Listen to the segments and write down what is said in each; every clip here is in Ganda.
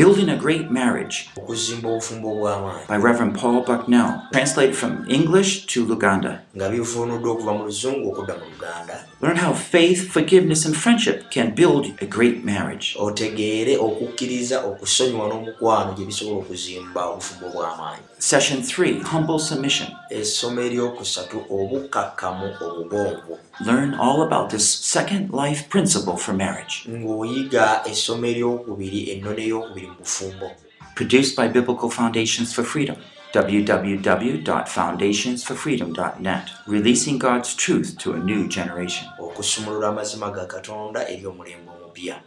Building a Great Marriage okuzimba obufumbo obw'amaanyi by Reverend Paul Bucknell, translated from English to Luganda. nga bivuunuddwa okuva mu luzungu okudda mu luganda Learn how faith, forgiveness, and friendship can build a great marriage. otegeere okukkiriza okusonyiwa n'omukwano gye bisobola okuzimba obufumbo obw'amaanyi Session 3 Humble Submission. essomo eryokusatu obukkakkamu obugonvu Learn all about this second life principle for marriage. ng'oyiga essomo eryokubiri ennone ey'okubiri mu bufumbo Produced by Biblical Foundations for Freedom. www.foundationsforfreedom.net. Releasing God's truth to a new generation. okusumulula amazima ga katonda eri omulembe omupya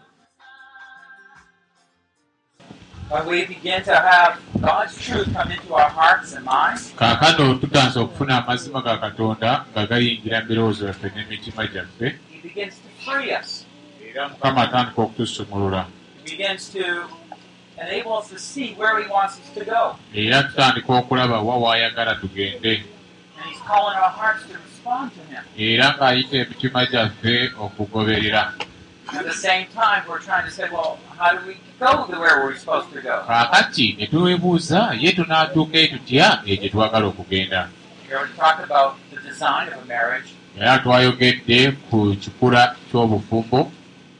When we begin to have God's truth come into our hearts and minds, kaakano tutandise okufuna amazima ga katonda nga gayingira mu birowoozo byaffe n'emitima gyaffe He begins to free us. era mukama atandika okutusumulula He begins to enable us to see where He wants us to go. era tutandika okulaba wa waayagala tugende And He's calling our hearts to respond to Him. era ng'ayita emitima gyaffe okugoberera At the same time, we're trying to say, well, how do we go to where we're supposed to go? kaakati ne twebuuza ye tunaatuuka e tutya egye twagala okugenda We already talked about the design of a marriage. era twayogedde ku kikula ky'obufumbo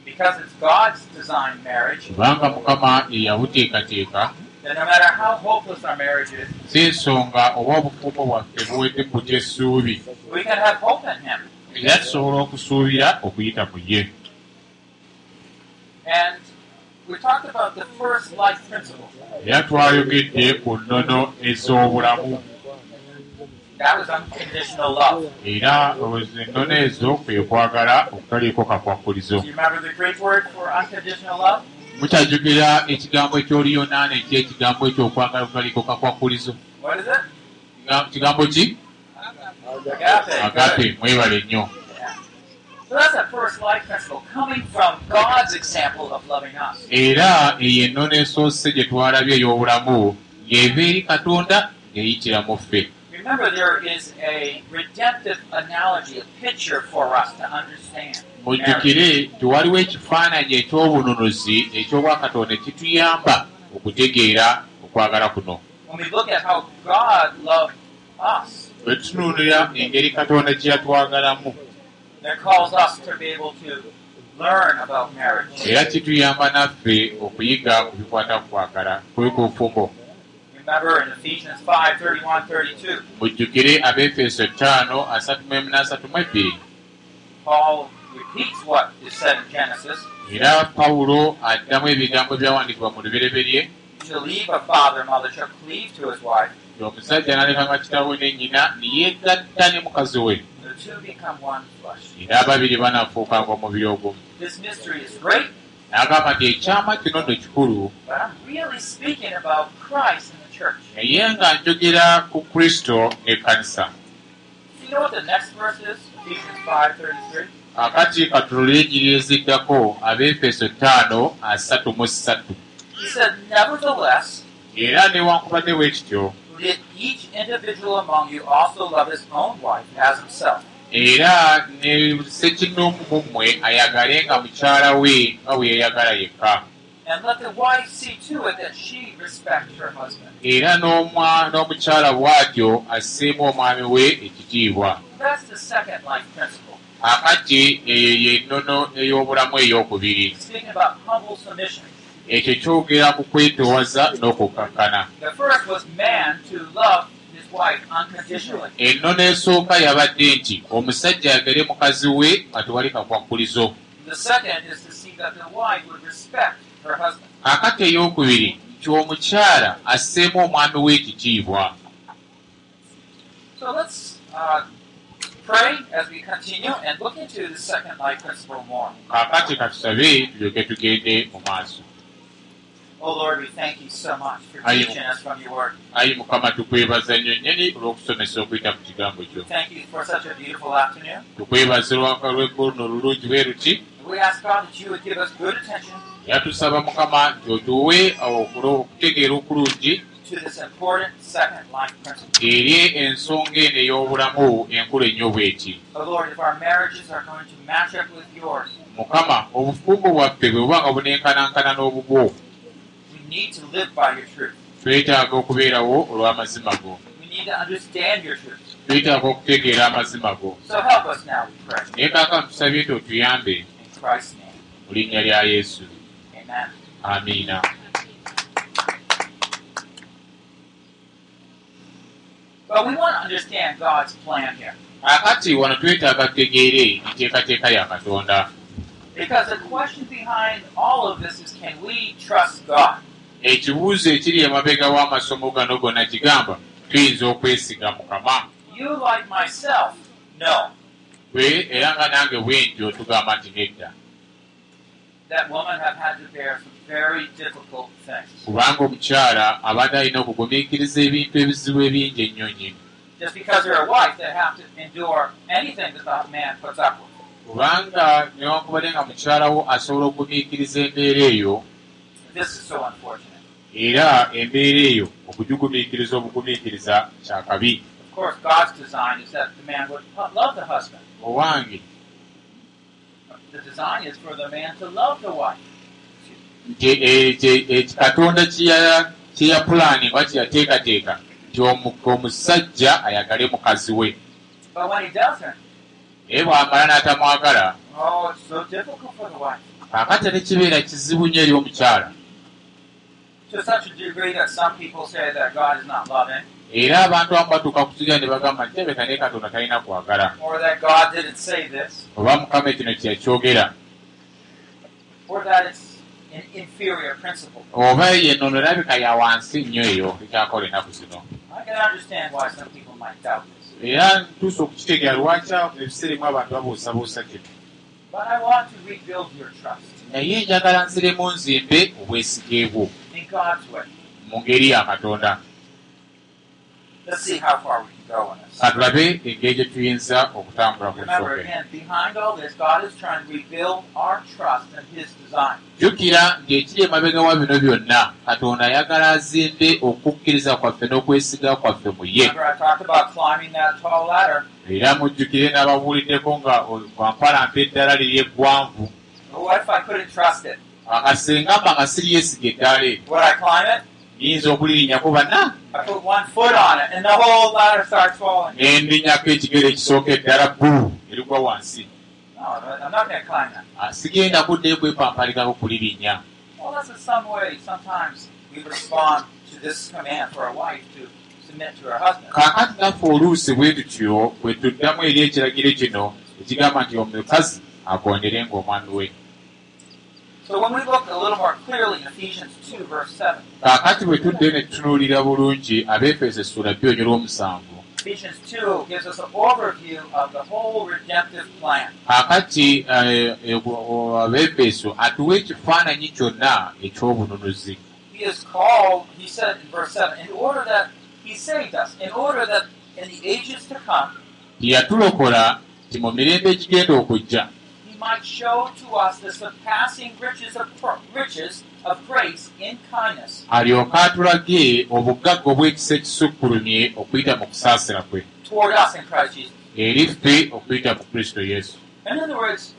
Because it's God's designed marriage, kubanga mukama ye yabuteekateeka then no matter how hopeless our marriage is, si ensonga oba obufumbo bwaffe buwedde kutya essuubi we can have hope in Him. era tusobola okusuubira okuyita mu ye And we talked about the first life principle. era twayogedde ku nnono ez'obulamu That was unconditional love. era ennono ezo kwe kwagala okutaliiko kakwakulizo Do you remember the Greek word for unconditional love? mukyajukira ekigambo ekyoluyonaana ekyekigambo ekyokwagala okutaliiko kakwakulizo kigambo ki Agape. mwebale nnyo. So that's that first life principle coming from God's example of loving us. era eyo ennono esoose gye twalabye ey'obulamu ng'eva eri katonda ng'eyitira mu ffe Remember, there is a redemptive analogy, a picture for us to understand. mujjukire tewaliwo ekifaananyi eky'obununuzi eky'obwakatonda ekituyamba okutegeera okwagala kuno bwe tutunuulira engeri katonda gye yatwagalamu era kituyamba naffe okuyiga ku bikwata ku kwagala kuli ku bufumbo Remember in Ephesians 5 31 32, mujjukire abefeso 5 asatu mu emu n'asatu mu ebbiri Paul repeats what is said in Genesis. Era pawulo addamu ebigambo ebyawandiikibwa mu lubereberye. To leave a father and mother shall cleave to his wife, nti omusajja n'alekanga kitaawe ne nnyina ne yeegatta ne mukazi we era ababiri banaafuukanga omubiri ogumu n'agamba nti ekyama kino nno kikulu naye nga njogera ku kristo n'ekkanisa Do you know what the next verse is? Ephesians 5 33. akati katulole enjiri eziddako abefeso 5 asatu mu ssatu era newankubadde bwe kityo let each individual among you also love his own wife as himself. era ne sekinoomu mu mmwe ayagale nga mukyala we nga bwe yeeyagala yekka And let the wife see to it that she respects her husband. era n'omwa- n'omukyala bw'atyo asseemu omwami we ekitiibwa That's the second life principle. akati eyo yennono ey'obulamu ey'okubiri Ekyo kyogera ku kwetoowaza n'okukkakkana The first was man to love his wife unconditionally. ennono esooka yabadde nti omusajja ayagale mukazi we nga tewali kakwakkulizo The second is to see that the wife would respect her husband. akati ey'okubiri nti omukyala asseemu omwami we ekitiibwa So let's uh, pray as we continue and look into the second life principle more. kaakati katusabe tulyoke tugende mu maaso ayi mukama tukwebaza nnyo nnyini olw'okusomesa okuyita ku kigambo kyo? Thank you for such a beautiful afternoon. tukwebaza olwaka lw'egguno olulungi bwe ruti We ask God that you would give us good attention yatusaba mukama nti otuwe okutegeera okulungi eri ensonga eno ey'obulamu enkulu ennyo bw'eti. Oh Lord, if our marriages are going to match up with yours, mukama obufumbo bwaffe bwe buba nga bunenkanankana n'obubwo twetaaga okubeerawo olw'amazima go We need to understand your truth. twetaaga okutegeera amazima go So help us now, we pray. naye kaakano tusabye nti otuyambe In Christ's name. mu linnya lya yesu Amen. amiina But we want to understand God's plan here. akati wano twetaaga tutegeere enteekateeka ya katonda Because the question behind all of this is can we trust God? Ekibuuzo ekiri emabega w'amasomo gano gonna kigamba tuyinza okwesiga mukama bwe era nga nange bwe ntyo tugamba nti nedda. kubanga omukyala abadde alina okugumiikiriza ebintu ebizibu ebingi ennyo nyini Just because they're a wife, they have to endure anything that the man puts up with. kubanga newankubadde nga mukyalawo asobola okugumiikiriza embeera eyo Era embeera eyo okugumiikiriza obugumiikiriza kyakabi Of course, God's design is that the man would hu- love the husband. owange. The design is for the man to love the wife. nti ekye- eki- katonda kyeya- kyeyapulaani oba kyeyateekateeka nti omu- omusajja ayagale mukazi we. Naye bw'amala n'atamwagala oh, ate kibeera kizibu nnyo eri omukyala era abantu abamu batuuka ku kigira ne bagamba nti tebeka naye katonda talina kwagala? oba mukama kino kyeyakyogera principle. oba yennono erabika ya wansi nnyo eyo ekyakola ennaku zino. Era ntuusa okukitegeera lwaki ebiseera emu abantu babuusabuusa kino naye njagala nziremu nzimbe obwesige bwo. Mu ngeri ya katonda this. katulabe engeri gye tuyinza okutambula ku nsonga eno. again, behind all this, God is trying to rebuild our trust in His design. jjukira ng'ekiri emabega wa bino byonna katonda ayagala azimbe okukkiriza kwaffe n'okwesiga kwaffe mu ye era mujjukire n'ababuuliddeko nga wampalampa eddala liri eggwanvu Akasenga mba nga siryesiga eddaala eryo yinza okulirinnyako banna ne ndinnyako ekigere ekisooka eddala bbulu erigwa wansi. Ah, sigenda kuddeyo kwepampalikako kulirinnya Well, that's in some way. Sometimes we respond to this command for a wife to submit to her husband. kaakati naffe oluusi bwe tutyo bwe tuddamu eri ekiragiro kino ekigamba nti omukazi agonderenga omwami we So when we look a little more clearly in Ephesians 2, verse 7, kaakati bwe tuddeyo ne tutunuulira bulungi abefeso essula bbiri olw'omusanvu Ephesians 2 gives us an overview of the whole redemptive plan. kaakati eh, eh, o- abefeso atuwa ekifaananyi kyonna eky'obununuzi. He is called, he said in verse 7, in order that he saved us, in order that in the ages to come yatulokola nti mu mirembe egigenda okujja might show to us the surpassing riches of, riches of grace in kindness alyoke atulage obugagga obw'ekisa ekisukkulumye okuyita mu kusaasira kwe toward us in Christ Jesus. eri ffe okuyita mu kristo yesu In other words,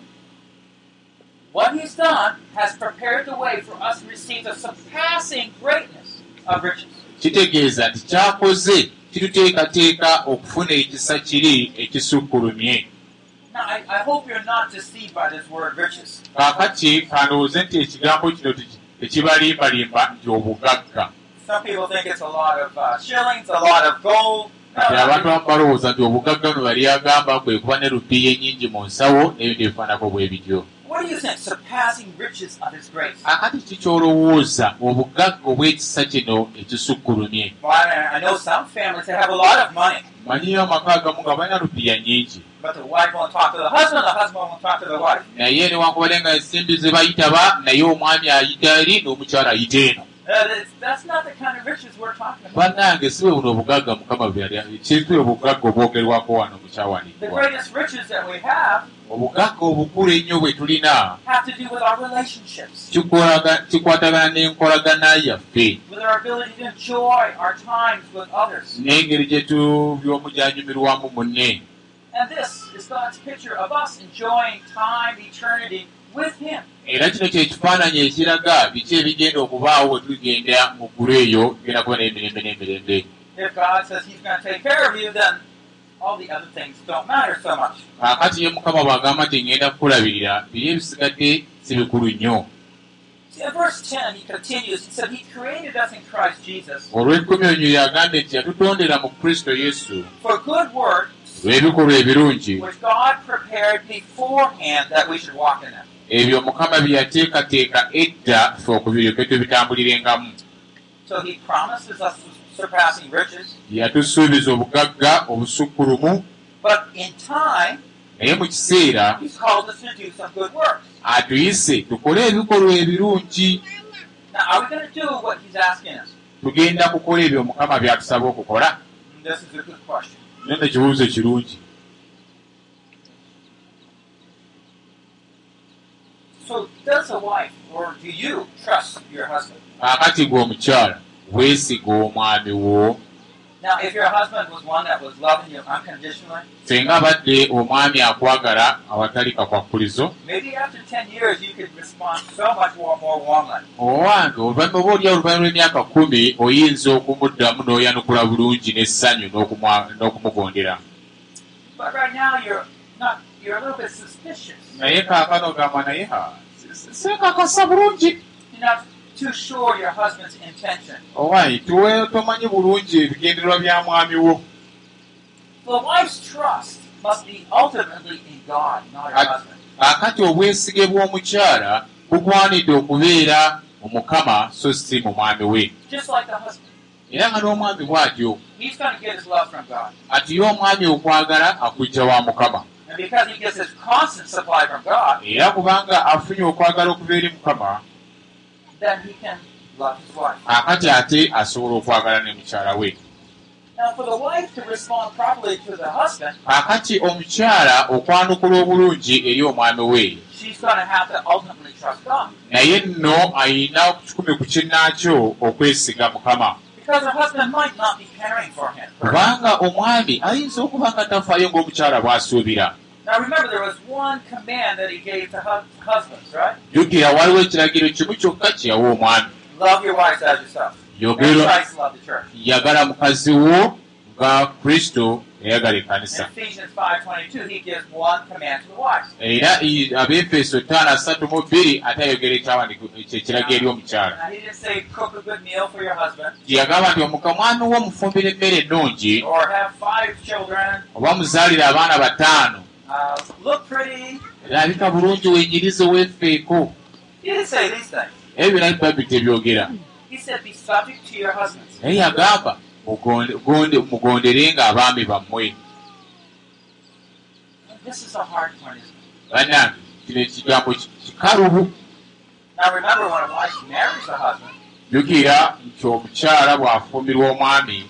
what he's done has prepared the way for us to receive the surpassing greatness of riches. kitegeeza nti kyakoze kituteekateeka okufuna ekisa kiri ekisukkulumye kaakati kandowooze nti ekigambo kino teki- tekibalimbalimba nti obugagga. Some people think it's a lot of uh, shillings, a lot of gold. Kati abantu abamu balowooza nti obugagga buno bali agamba kwe kuba ne rupiiya ennyingi mu nsawo n'ebintu ebifaanako bwe bityo what do you think? Surpassing riches of His grace. akati kikyolowooza obugagga obw'ekisa kino ekisukkulumye Well, I, know some families that have a lot of money, manyiyo amaka agamu nga balina rupiiya nnyingi but the wife won't talk to the husband, the husband won't talk to the wife. naye newankubadde nga ensimbi ze bayitaba naye omwami ayita eri n'omukyala ayita eno Uh, that's, that's not the kind of riches we're talking about. bannange si bwe buno obugagga mukama kintu obugagga obwogerwako wano The mukyawandiikibwa greatest riches that we have obugagga obukulu ennyo bwe tulina kikwatagana n'enkolagana yaffe n'engeri gye tu by'omujjanjumirwamu munne And this is God's picture of us enjoying time, eternity. Era kino kyekifaananyi ekiraga biki ebigenda okubaawo bwe tugenda mu ggulu eyo tugenda kuba n'emirembe? N'emirembe kaakati ye mukama bw'agamba nti ngenda kukulabirira biri ebisigadde si bikulu nnyo. See, in verse 10, he continues. He said, He created us in Christ Jesus olw'ekkumi onyo yagambye nti yatutondera mu kristo yesu olw'ebikolwa ebirungi ebyo mukama bye yateekateeka edda fe okubiryoke tubitambulirengamu. So He promises us surpassing riches, yatusuubiza obugagga obusukkulumu. But in time, naye mu kiseera He's called us to do some good works. atuyise tukole ebikolwa ebirungi. Tugenda kukola ebyo mukama byatusaba okukola. Nyo ne kibuuzo kirungi So, does a wife or do you trust your husband? Kaakati gwe omukyala weesiga omwami wo. Now, if your husband was one that was loving you unconditionally, senga abadde omwami akwagala awatali kakwakkulizo maybe after 10 years you could respond so much more, more warmly. owange oluvannyuma oba oli oluvannyuma lw'emyaka kumi oyinza okumuddamu n'oyanukula bulungi n'essanyu n'okumugondera Not you're a little bit suspicious. naye kaakano gamba naye ha seekakasa bulungi You're not too sure your husband's intention. owayi tuwe tomanyi bulungi ebigendererwa bya mwami wo The wife's trust must be ultimately in God, not her I- husband. kaakati obwesige bw'omukyala bugwanidde okubeera mu mukama so si mu mwami we Just like the husband. era nga n'omwami bw'atyo He's going to get his love from God. ati ye omwami okwagala akujja wa mukama And because he gets his constant supply from God, era kubanga afunye okwagala okuva eri mukama then he can love his wife. kaakati ate asobola okwagala ne mukyala we Now, for the wife to respond properly to the husband, kaakati omukyala okwanukula obulungi eri omwami we she's going to have to ultimately trust God. naye nno ayina kikumi ku kinnaakyo okwesiga mukama Because her husband might not be caring for him. kubanga omwami ayinza okuba nga tafaayo ng'omukyala bw'asuubira Now, remember, there was one command that he gave to hus- husbands, right? jjukira waliwo ekiragiro kimu kyokka kye yawa omwami Love your wives as yourself. Church. yagala mukazi wo nga kristo yayagala In ekkanisa Ephesians 5.22, he gives one command to the wives. era abefeso ttaano asatu mu bbiri ate ayogera ekyawandiiko kyekiraga eri omukyala yagamba nti omuka mwami wo mufumbira emmere ennungi oba muzaalira abaana bataano uh, erabika bulungi wenyirize weefeeko He didn't say these things. ebyo byonna bibabbi tebyogera He said, be subject to your husbands. naye yagamba mugonde- gonde- mugonderenga abaami bammwe. Bannange kino ekigambo ki- kikalubu. Now, remember, when a wife marries a husband, jjukira nti omukyala bw'afumbirwa omwami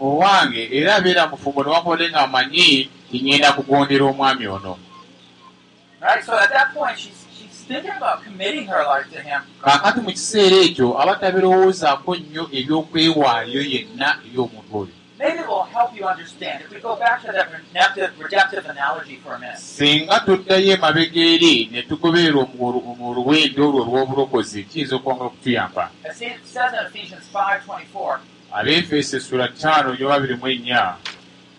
owange era abeera mufumbo newakubadde ng'amanyi tiŋŋenda kugondera omwami ono Right? So at that point, she's, she's thinking about committing her life to him. kaakati mu kiseera ekyo aba tabirowoozaako nnyo ebyokwewaayo yenna eri omuntu oyo Maybe it will help you understand. If we go back to that redemptive, redemptive analogy for a minute. singa tuddayo emabega eri ne tugoberera omu- mu luwendo olwo olw'obulokozi kiyinza okwongera okutuyamba it says in Ephesians 5.24, abeefeso essula ttaano nyo babiri mu ennya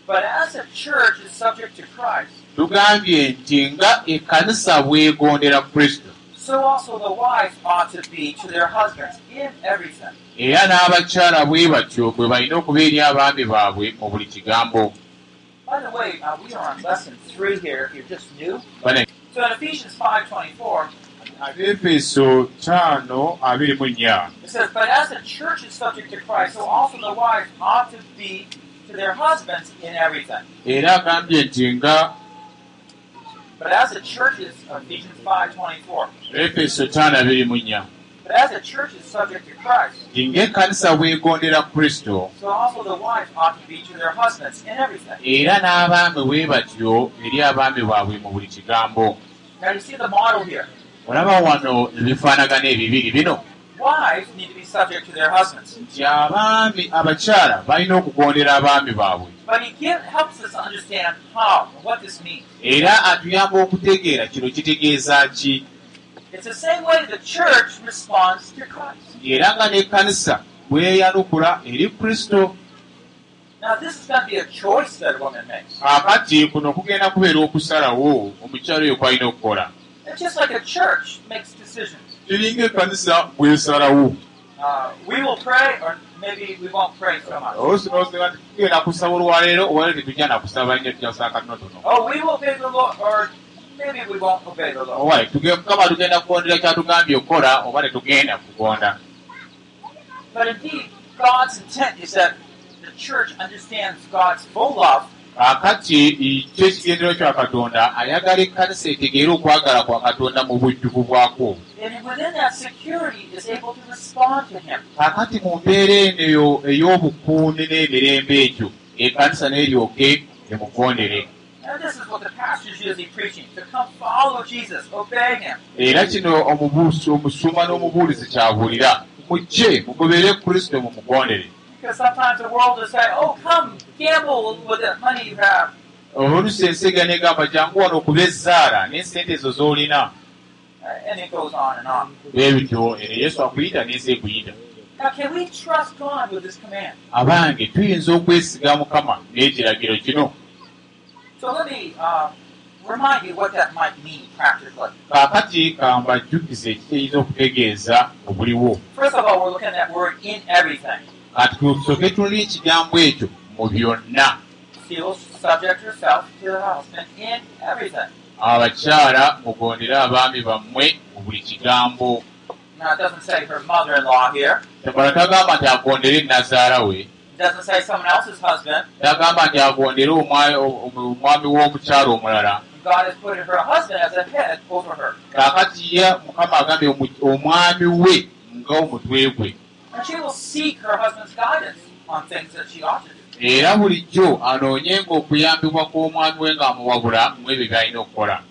But as the church is subject to Christ, tugambye nti nga ekkanisa bwegondera kristo so also the wives ought to be to their husbands in everything. era n'abakyala bwe batyo bwe balina okuba eri abaami baabwe mu buli kigambo By the way, uh, we are on lesson three here. If you're just new, Bane- so in Ephesians 5:24, abeefeso ttaano abiri mu nnya it says, "But as the church is subject to Christ, so also the wives ought to be to their husbands in everything." era agambye nti nga But as the church is Ephesians 5:24, efeso ttaano abiri mu nnya but as the church is subject to Christ, nti ng'ekkanisa bwegondera kristo so also the wives ought to be to their husbands in everything. era n'abaami bwe batyo eri abaami baabwe mu buli kigambo Now you see the model here. Olaba wano ebifaanagano ebibiri bino wives need to be subject to their husbands. nti abaami abakyala balina okugondera abaami baabwe era atuyamba okutegeera kino kitegeeza ki It's the same way the church responds to Christ. era nga n'ekkanisa bweyanukula eri kristo Now, this is going to be a choice that a woman makes. akati kuno kugenda kubeera okusalawo omukyalo oyo kwalina okukola just like a church makes decisions. kiringa ekkanisa bwesalawo Uh, we will pray, or maybe we won't pray so much. osinoosanga nti tugenda kusaba olwaleero olwaleero tetujja nakusaba nnyo tujja kusaba katonotono Oh, we will obey the Lord, or maybe we won't obey the Lord. owaye mukama tugenda kugondera kyatugambye okukola oba tetugenda kugonda But indeed, God's intent is that the church understands God's full love kaakati kyo ekigendero kya katonda ayagala ekkanisa etegeere okwagala kwa katonda mu bujjuvu bwako and within that security is able to respond to Him. kaakati mu mbeera eno eyo ey'obukuumi n'emirembe ekyo ekkanisa n'eryoke emugondere And this is what the pastor's usually preaching to come follow Jesus, obey Him. era kino omubuusi omusumba n'omubuulizi kyabulira mujje mugobere kristo mu mugondere sometimes the world will say, oh, come, gamble with the money you have. oluusi ensiga negamba jangu wano okuba ezzaala n'ensente ezo z'olina Uh, And it goes on and on. bwe bityo eno yesu akuyita n'ensi ekuyita Now, can we trust God with this command? abange tuyinza okwesiga mukama n'ekiragiro kino So let me uh, remind you what that might mean practically. kaakati kambajjukiza ekikiyinza okutegeeza obuliwo First of all, we're looking at that word in everything. kati tusooke tulina ekigambo ekyo mu byonna Still subject yourself to the husband in everything. abakyala mugondere abaami bammwe mu buli kigambo tabala tagamba nti agondere nazaala we tagamba nti agondere omwa- omwami w'omukyala omulala God has put her husband as a head over her. kaakati ye mukama agambye omwami we nga omutwe gwe And she will seek her husband's guidance on things that she ought to do. era bulijjo anoonyenga okuyambibwa kw'omwami we ng'amuwabula mu ebyo by'alina okukola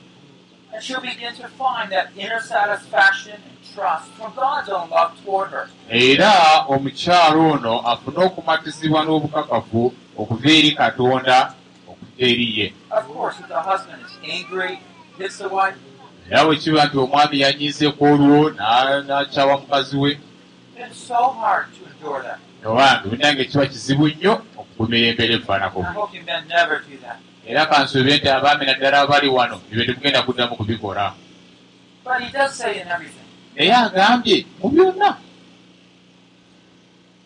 And she'll begin to find that inner satisfaction and trust from God's own love toward her. era omukyalo ono afune okumatizibwa n'obukakafu okuva eri katonda okuva eri ye Of course, if the husband is angry, hits the wife, era bwe kiba nti omwami yanyiizeeko olwo n'a- n'akyawa mukazi we it's so hard to endure that. owange binange kiba kizibu nnyo okugumira embeera that. era kansuube nti abaami naddala abali wano ebyo temugenda kuddamu kubikola naye agambye mu byonna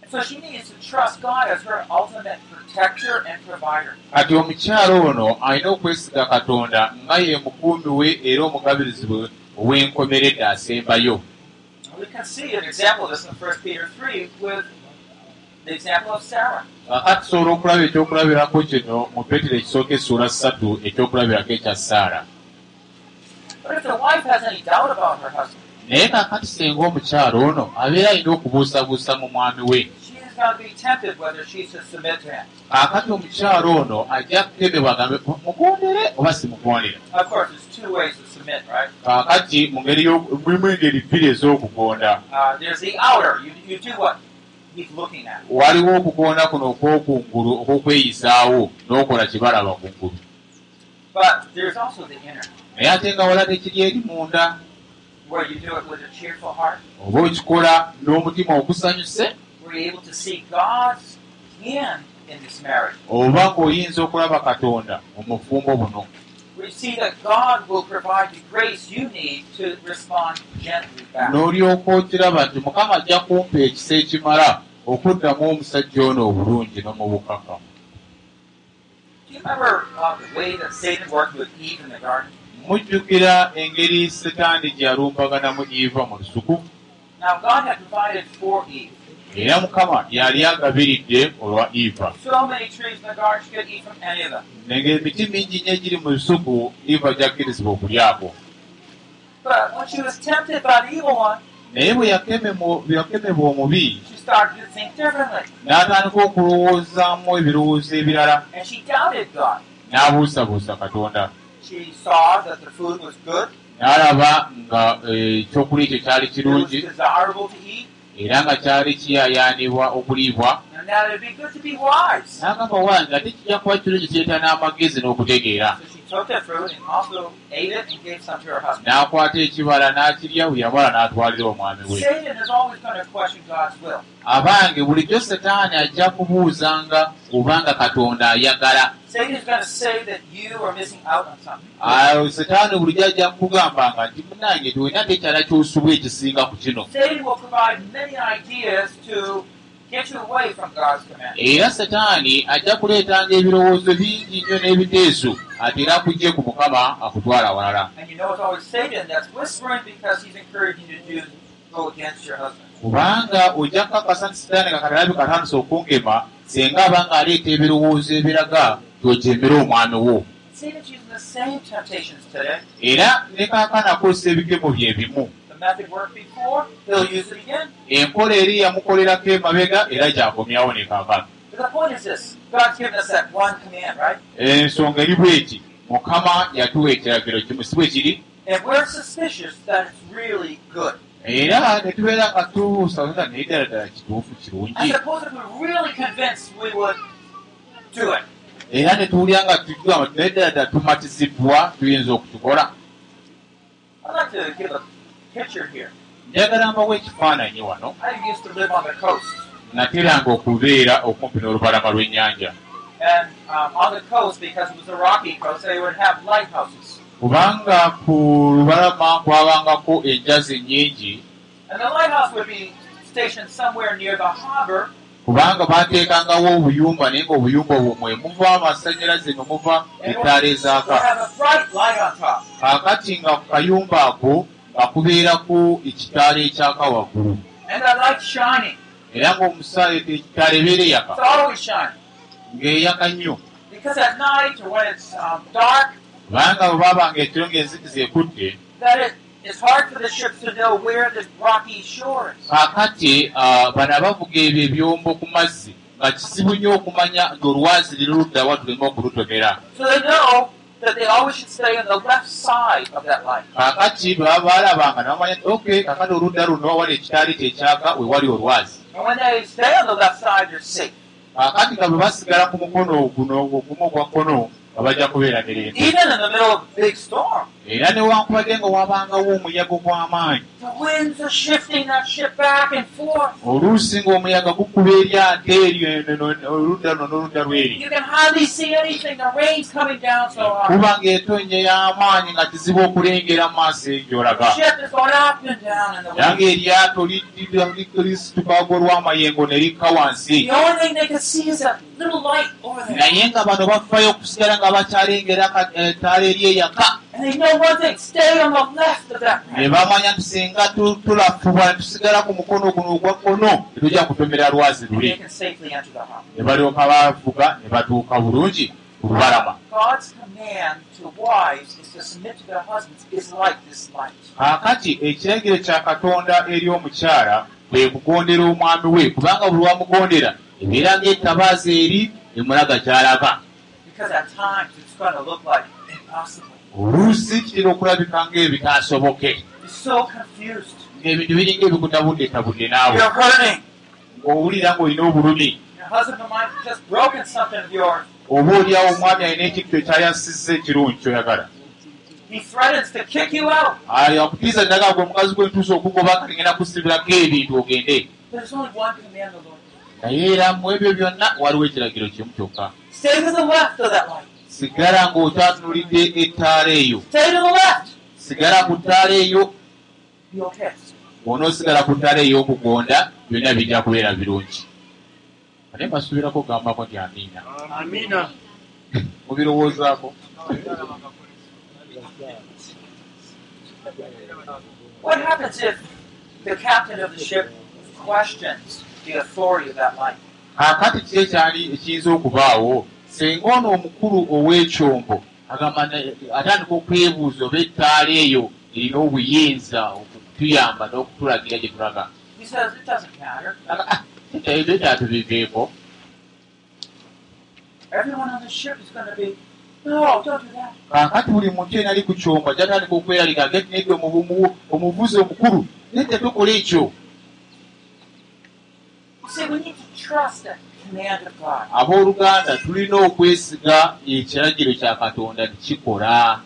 And so she needs to trust God as her ultimate protector and provider. kati omukyalo ono alina okwesiga katonda nga ye mukuumi we era omugabirizi we ow'enkomeredde asembayo We can see an example of this in 1 Peter 3 with the example of Sarah. kakati tusobola okulaba ekyokulabirako kino mu petero ekisooka essula ssatu ekyokulabirako ekya saara naye kakati singa omukyalo ono abeera alina okubuusabuusa mu mwami we kakati omukyalo ono ajja kukebebwa agambe mugondere oba simugondere Kakati mu ngeri mulimu engeri bbiri ez'okugonda Uh, there's the outer. You, you do what he's looking at. waliwo okugonda kuno okwokungulu okw'okweyisaawo n'okola kibalaba kungulu But there's also the inner, naye ate nga wala tekiri eri munda oba okikola n'omutima ogusanyuse where you're able to see God's hand in this marriage. oba ng'oyinza okulaba katonda mu mufumbo buno N'olyoka okiraba nti mukama ajja kumpa ekisa ekimala okuddamu omusajja ono obulungi the garden? mujjukira engeri setaani gye yalumbaganamu iva mu lusuku Era mukama yali agabiridde olwa iva So many trees in the garden, she could eat from any of them. ng'emiti mingi nnyo egiri mu lusuku iva gyakkirizibwa okulyako But when she was tempted by the evil one, naye bwe yakemebwa omubi she started to think differently. n'atandika okulowoozaamu ebirowoozo ebirala And she doubted God. n'abuusabuusa katonda She saw that the food was good, n'alaba nga eh, ekyokulya ekyo kyali it was kirungi desirable to eat, era nga kyali kiyaayaanibwa okuliibwa n'agamba wange ate kijja kuba kirungi kireeta n'amagezi n'okutegeera N'akwata ekibala n'akirya bwe yamala n'atwalira omwami we Satan is always going to question God's will. abange bulijjo setaani ajja kubuuzanga obanga katonda ayagala Satan is going to say that you are missing out on something. awo setaani bulijjo ajja kukugambanga nti munange tiwena tekyala kyosubwa ekisinga ku kino Era setaani ajja kuleetanga ebirowoozo bingi nnyo n'ebiteeso ate era kujje ku mukama akutwala walala. And you know it's always Satan that's whispering because he's encouraging you to do go against your husband. kubanga ojja kukakasa nti sitaani kakatalabi katandisa okunkema singa abanga aleeta ebirowoozo ebiraga tyojemera omwami wo. Era ne kaakana akozesa ebigemo bye bimu Enkola eri yamukolerako emabega era gyakomyawo ne right? ensonga eri bweti mukama yatuwa ekiragiro kimu si bwe kiri? Era ne tubeera nga tubuusa naye ddala ddala kituufu kirungi. Era ne tuwulira nga tugamba naye ddala ddala tumatizibwa tuyinza okukikola Njagala mbawo ekifaananyi wano nateranga okubeera okumpi n'olubalama lw'ennyanja. Um, kubanga ku lubalama kwabangako enjazi harbor, kubanga baateekangawo obuyumba naye ng'obuyumba obwo mwe muva amasannyalaze ne muva ettaala ezaaka. kaakati nga ku kayumba ako nga kubeerako ekitaala ekyaka waggulu era ng'omusa ekitaala ebeera eyaka ng'eyaka nnyo. Because at night or when it's um, kubanga bwe baabanga ekiro ng'enzikiza ekutte that it, it's hard for the ships to know where the rocky shore is. kaakati ah, bano abavuga ebyo ebyombo ku mazzi nga kizibu nnyo okumanya nti olwazi liri luddawa tuleme okulutomera that they always should stay on the left side of that light. kaakati bwe baba baalabanga ne bamanya nti ok kakati oludda luno wawali ekitaali kyekyaka we wali olwazi And when they stay on the left side, they're safe. kaakati nga bwe basigala ku mukono guno ogumu ogwa kkono nga bajja kubeera mirembe Even in the middle of a big storm, era newankubadde nga wabangawo omuyaga gw'amaanyi the winds are shifting that ship back and forth. oluusi ng'omuyaga gukuba eryato eryo oludda luno n'oludda lweri You can hardly see anything. The rain's coming down so hard. kuba ng'etonnya y'amaanyi nga kizibu okulengera mu maaso The gy'olaga ship is going up and down in the era ng'eryato lisitukago lw'amayengo ne likka wansi Naye nga bano bafaayo okusigala nga bakyalengera ettaala eri eyaka. Ne bamanya nti singa tu- tulafubwa ne tusigala ku mukono guno ogwa kkono tetujja kutomera lwazi luli. Ne balyoka bavuga ne batuuka bulungi ku lubalama. Kaakati ekiragiro kya katonda eri omukyala kwe kugondera omwami we kubanga buli wamugondera ebeera ng'ettabaaza eri emulaga ky'alaba Because at times it's going to look like impossible. oluusi kitera okulabika ng'ebitaasoboke ng'ebintu biringa ebikutabuddetabudde naawe. Ng'owulira ng'olina obulumi. Your husband might have just broken something of yours. oba oliawo omwami alina ekintu ekyayasizza ekirungi kyoyagala. He threatens to kick you out. akutiiza ddala gwe gwentuusa okugoba kaligenda kusibirako ebintu ogende naye era mu ebyo byonna waliwo ekiragiro kimu kyokka. Sigala ng'okyatunulidde ettaala eyo. Sigala ku ttaala eyo. Bw'onoosigala ku ttaala ey'okugonda byonna bijja kubeera birungi. Ate mbasuubirako okugambako nti amiina. Amina. mubirowoozaako What happens if the captain of the ship? Questions the authority of that light? kaakati ki ekyali ekiyinza okubaawo singa ono omukulu ow'ekyombo agamba atandika okwebuuza oba ettaala eyo erina obuyinza okutuyamba n'okutulagira gye tulaga He says it doesn't matter. ebyo kyatubiveeko Everyone on the ship is going to be, no, don't do that. kaakati buli muntu yena ali ku kyombo ajja tandika okweraliga agati nedde omuvuzi omukulu nedde tokola ekyo You see, we need to trust that command of God. Abooluganda tulina okwesiga ekiragiro kya katonda tekikola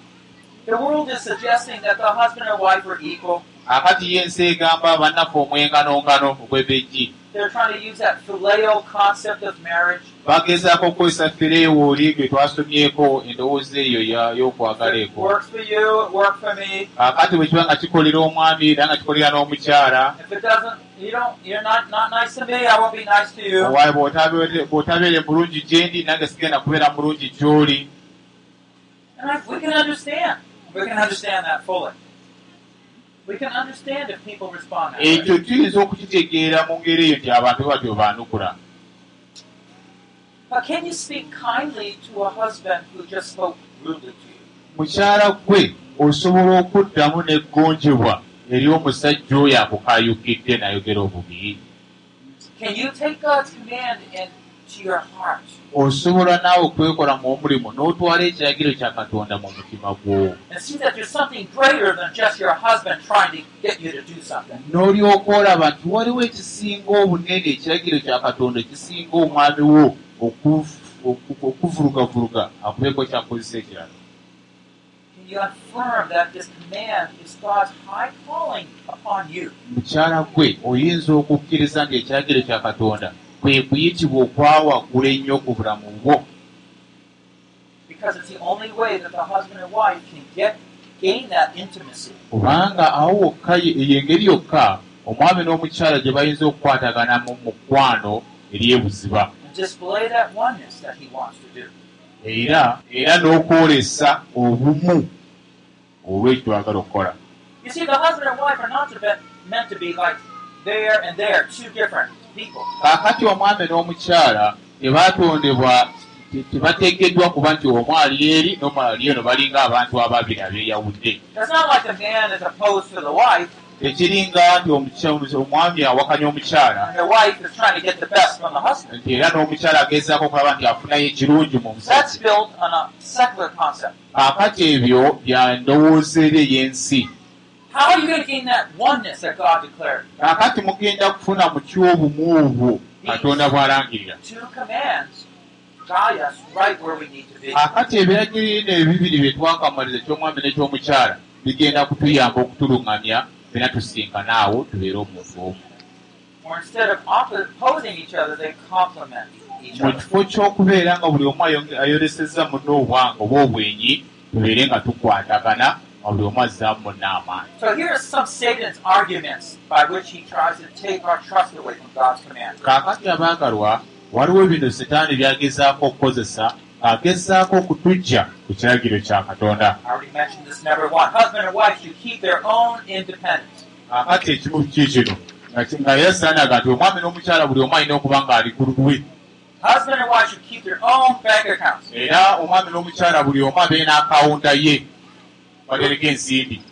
The world is suggesting that the husband and wife are equal. akati ye ensi egamba bannaffe omwenganongano ogw'ebejji They're trying to use that phileo concept of marriage. bagezaako okukozesa fireewooli gwe twasomyeko endowooza eyo y'okwagala eko works for you, it works for me. akati bwe kiba nga kikolera omwami era nga kikolera n'omukyala If it doesn't, you don't, you're not, not nice to me, I won't be nice to you. owaye bw'otabeere bw'otabeere mulungi gye ndi nange sigenda kubeera mulungi gy'oli ekyo tuyinza okukitegeera mu ngeri eyo nti abantu batyo baanukula mukyala gwe osobola okuddamu n'eggonjebwa eri omusajja oyo akukaayukidde nayogera obubi Can you take God's command heart? Osobola naawe okwekola mu omulimu n'otwala ekiragiro kya katonda mu mutima gwo. And see that there's something greater than just your husband trying to get you to do something. n'olyoka olaba nti waliwo ekisinga obunene ekiragiro kya katonda ekisinga omwami wo okufu- oku- okuvulugavuluga akubeeko kyakozesa ekirala. Mukyala gwe oyinza okukkiriza nti ekiragiro kya katonda kwe kuyitibwa okwawaggula ennyo ku bulamu bwo Because it's the only way that the husband and wife can get gain that intimacy. kubanga awo wokka ye- eyo engeri yokka omwami n'omukyala gye bayinza okukwatagana mu mukwano eri ebuziba and display that oneness that he wants to do. era era n'okwolesa obumu olw'ekyo twagala okukola You see, the husband and wife are not meant to be like there and there, two different. Kaakati omwami n'omukyala tebaatondebwa te- tebateekeddwa kuba nti omu ali eri n'omulala ali eno balinga abantu ababiri abeeyawudde tekiringa nti omwami awakanya omukyala nti era n'omukyala agezaako okulaba nti afunayo ekirungi mu musajja kaakati ebyo bya ndowooza eri ey'ensi kaakati mugenda kufuna mu kyobumu obwo katonda bw'alangirira Two commands guide us right where we need to be. kaakati ebiragiro bino ebibiri bye twakamaliza eky'omwami n'eky'omukyala bigenda kutuyamba okutuluŋŋamya bena tusinkana awo tubeere omuntu omu Or instead of oppo- opposing each other, they complement each mu other. kifo ky'okubeera nga buli omu ayolesezza munne obwanga oba obwenyi tubeere nga tukwatagana So here are some Satan's arguments by which he tries to take our trust away from God's command. kaakati abaagalwa waliwo bino setaani byagezaako okukozesa agezaako okutujja ku kiragiro kya katonda I already mentioned this number one. Husband and wife should keep their own independence. kaakati ekimu ki kino nga era saanaga nti omwami n'omukyala buli omu alina okuba ng'ali ku lulwe Husband and wife should keep their own bank accounts. era omwami n'omukyala buli omu abeere n'akawunta ye batereka ensimbi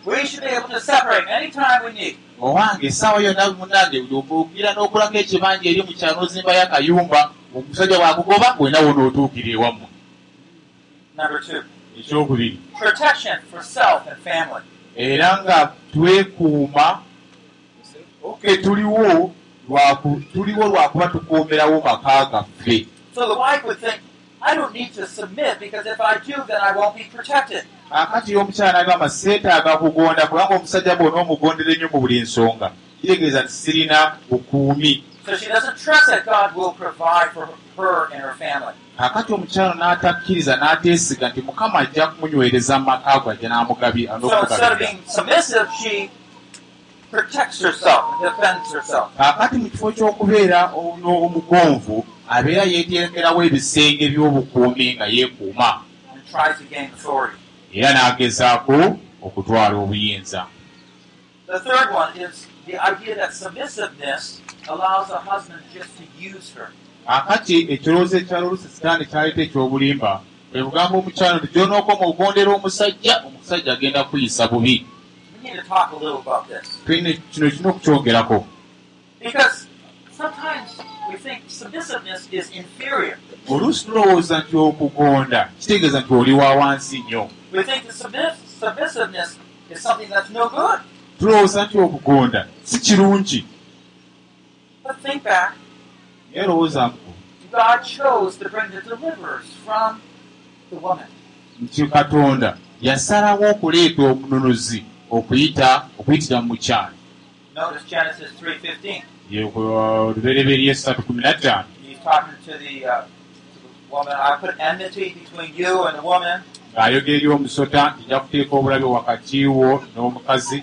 owange essaawa yonna munange ogira n'okulako ekibanja eri mukyalo n'ozimbayo akayumba omusajja bwakugoba wenawo n'otuukira ewammwe ekyokubiri. Protection for self and family. era nga twekuuma oke tuliwo tuliwo lwakuba tukuumirawo maka gaffe I don't need to submit because if I do, then I won't be protected. akati omukyala nagamba seetaaga kugonda kubanga omusajja bwona omugondera ennyo mu buli nsonga kitegeeza nti sirina bukuumi kakati omukyala n'atakkiriza n'ateesiga nti mukama ajja kumunywereza mu maka go ajja herself. kakati mu kifo ky'okubeera omugonvu abeera yeeteekerawo ebisenge by'obukuumi nga yeekuuma. Era n'agezaako okutwala obuyinza. The third one is the idea that submissiveness allows a husband just to use her. akati ekirowoozo ekyala oluusi sitaani kyaleeta ekyobulimba bwe bugamba omukyalo nti gy'onookoma ogondera omusajja omusajja agenda kuyisa bubi. We need to talk a little about this. tulina kino kirina okukyongerako. Because sometimes we think submissiveness is inferior. oluusi tulowooza nti okugonda kitegeeza nti oli wa wansi nnyo We think that submiss- submissiveness is something that's no good. tulowooza nti okugonda si kirungi But think back erowoozaku God chose to bring the deliverers from the woman. nti katonda yasalawo okuleeta omununuzi okuyita okuyitira mu mukyalo Notice Genesis 3.15. kumi na ttaano He's talking to the, uh, to the woman. I put enmity between you and the woman, ng'ayogera eri omusota nja kuteeka obulabe wakati wo n'omukazi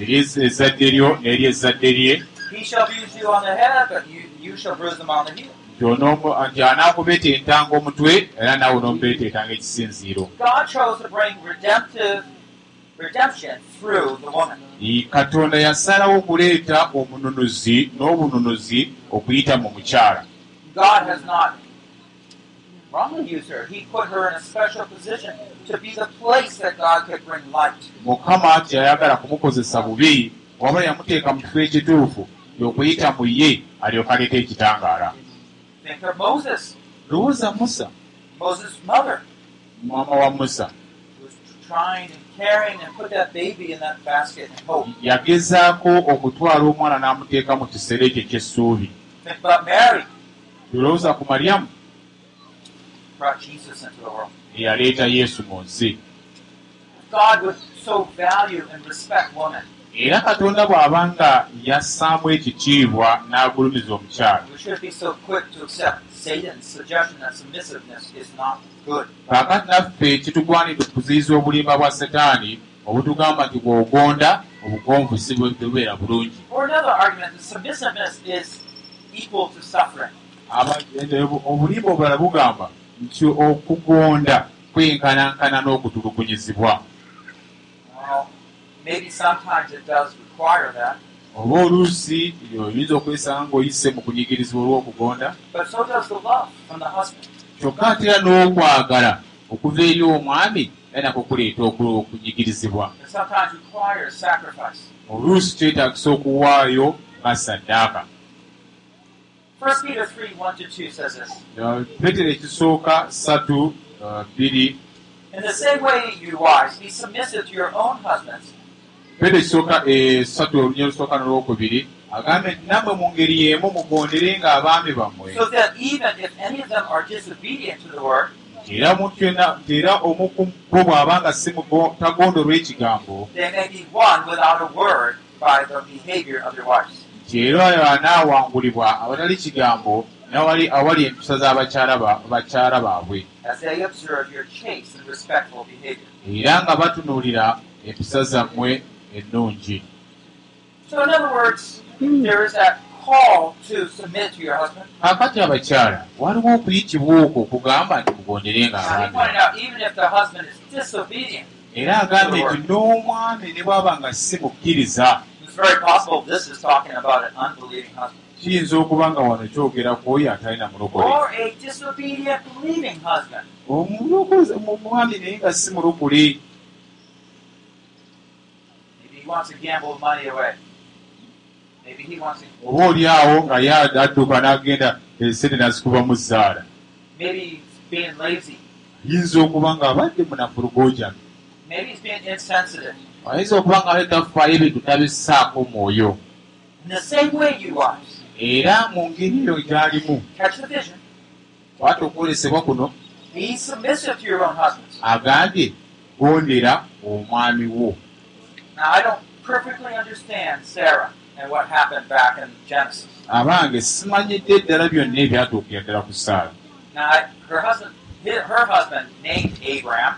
eri ezzadde lyo n'eri ezzadde lye nti nti anaakubeeteetanga omutwe era naawe n'omubeeteetanga ekisinziiro katonda yasalawo okuleeta omununuzi n'obununuzi okuyita mu mukyala. Mukama teyayagala kumukozesa bubi wabula yamuteeka mu kifo ekituufu okuyita mu ye alyoka aleeta ekitangaala. Lowooza musa. Mama wa musa yagezaako okutwala omwana n'amuteeka mu kisereke ky'essuubi. Think about Mary, lowooza ku maryamu. Eyaleeta yesu mu nsi Era katonda bw'abanga yassaamu ekitiibwa n'agulumiza good. kaakati naffe kitugwanidde okuziyiza obulimba bwa setaani obutugamba nti bw'ogonda obugonvu si bubeera bulungi Or another argument, that submissiveness is equal to suffering. Aba- obulimba obulala bugamba nti okugonda kwenkanankana n'okutulugunyizibwa Oba oluusi oyinza okwesanga ng'oyise mu kunyigirizibwa olw'okugonda. Kyokka ate era n'okwagala okuva eri omwami era nako kuleeta oku- okunyigirizibwa oluusi kyetaagisa okuwaayo nga saddaaka 1 Peter 3 1 to 2 says this. Uh, petero ekisooka In the same way, you wives, be submissive to your own husbands, petero ekisooka essatu olunya olusooka n'olwokubiri agambye nti nammwe mu ngeri y'emu mugonderenga abaami bammwe. Era mutyo na- nti era omu ku bo bw'abanga si tagondolwa ekigambo nti era anaawangulibwa awatali kigambo n'awali awali empisa z'abakyala ba- bakyala baabwe. Era nga batunuulira empisa zammwe ennungi kakati abakyala waliwo okuyitibwa okwo okugamba nti mugonderenga disobedient, era agambye nti n'omwami ne bw'aba nga si mukkiriza kiyinza okuba nga wano kyogera ku oyo atalina mulokole or a disobedient believing husband. omulokozi mu mwami naye nga si mulokole Maybe he wants to gamble money away. Maybe he wants to. Oba oli awo nga ye adduka n'agenda esente nazikuba mu zzaala. Maybe he's being lazy. yinza okuba nga abadde munafulugojami Maybe he's being insensitive. ayinza okuba nga ale tafaayo ebintu tabissaako mwoyo. Era mu ngeri eyo gy'alimu. Kwata okwolesebwa kuno agambye gondera omwami wo Now, I don't perfectly understand Sarah and what happened back in Genesis. abange simanyidde ddala byonna ebyatuukira ddala ku saala Now, I- her husband, hi- her husband, named Abraham,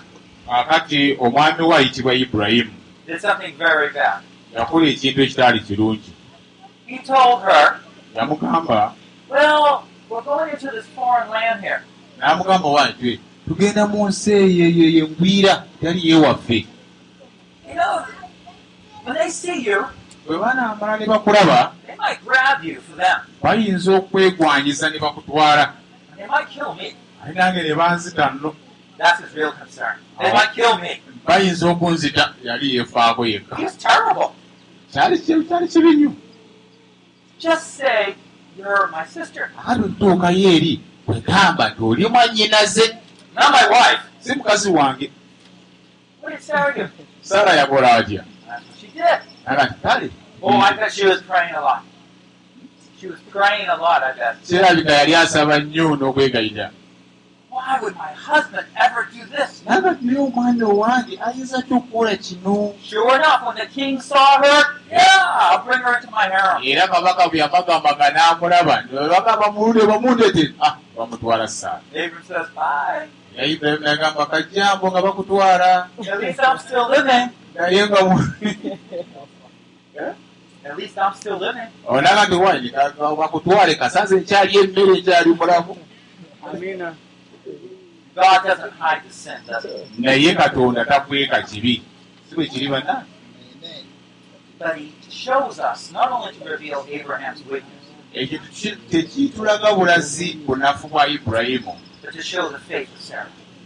kakati omwami we ayitibwa ibulayimu did something very bad. yakola ekintu ekitaali kirungi He told her, yamugamba "Well, we're going into this foreign land here. n'amugamba wanti tugenda mu nsi eyo yengwira tali yewaffe You know, when they see you, bwe banaamala ne bakulaba they might grab you for them, bayinza okwegwanyiza ne bakutwala and they might kill me. ate nange ne banzita nno That's his real concern. They might kill me. bayinza okunzita yali yeefaako yekka He's terrible. kyali kyali kibi nnyo Just say you're my sister, ate otuukayo eri wegamba nti oli mwannyinaze not my wife." si mukazi wange What did Sarah do? saala yakola atya What she did. aga nti kale Oh, I bet she was praying a lot. She was praying a lot, I bet. kirabika yali asaba nnyo n'okwegayirira Why would my husband ever do this? naga naye omwana owange ayinza ty okukola kino Sure enough, when the king saw her, yeah, I'll bring her into my harem. era kabaka bwe yamagambaga n'amulaba baga bamulunde bamundete ah bamutwala saara Abram says, Bye. Era ibulayimu nagamba kajjambo nga bakutwala naye nga onaga nti wani bakutwale kasanze nkyali emmere nkyali mulamu. He? naye katonda takweka kibi. Si bwe kiri banna But he shows us not only to reveal Abraham's weakness, ekyo tekitulaga bulazi bunafu bwa ibulayimu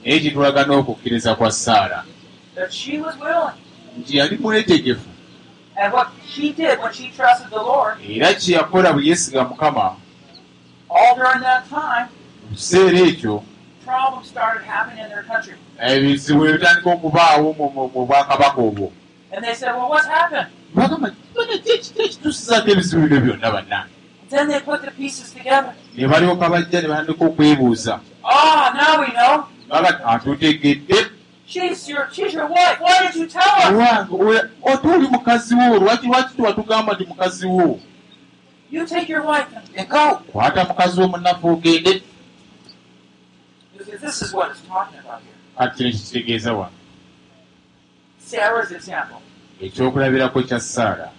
naye kitulaga n'okukkiriza kwa saara nti yali mwetegefu era kye yakola bwe yeesiga mukama mu kiseera ekyo ebizibu ne bitandika okubaawo mu- bwakabaka obwo. Bagamba ekituusizaako ebizibu bino byonna banna Ne balyoka bajja ne batandika okwebuuza. Ah, atutegedde. Ote oli mukazi wo lwaki lwaki tiwatugamba nti mukazi wo? Kwata mukazi wo munafu ogende. Kati kino kikitegeeza wano ekyokulabirako kya saara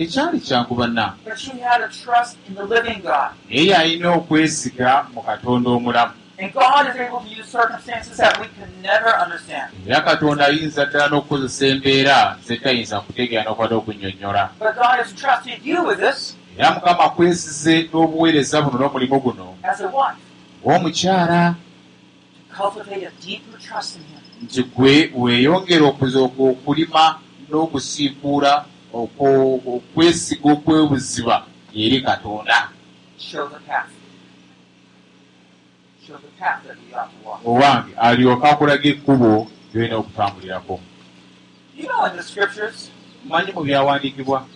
tekyali kyangu banna but she had a trust in the living God. naye yalina okwesiga mu katonda omulamu And God is able to use circumstances that we can never understand. era katonda ayinza ddala n'okukozesa embeera zetayinza kutegeera n'okwata okunnyonnyola But God has trusted you with this era mukama akwesize n'obuweereza buno n'omulimu guno as a wife ng'omukyala to cultivate a deeper trust in Him. nti gwe weeyongera okuzooka okulima n'okusiibuula okwo- okwesiga okwebuziba eri katonda. Owange alyoka akulaga ekkubo lyolina okutambulirako. Manyi mu byawandiikibwa?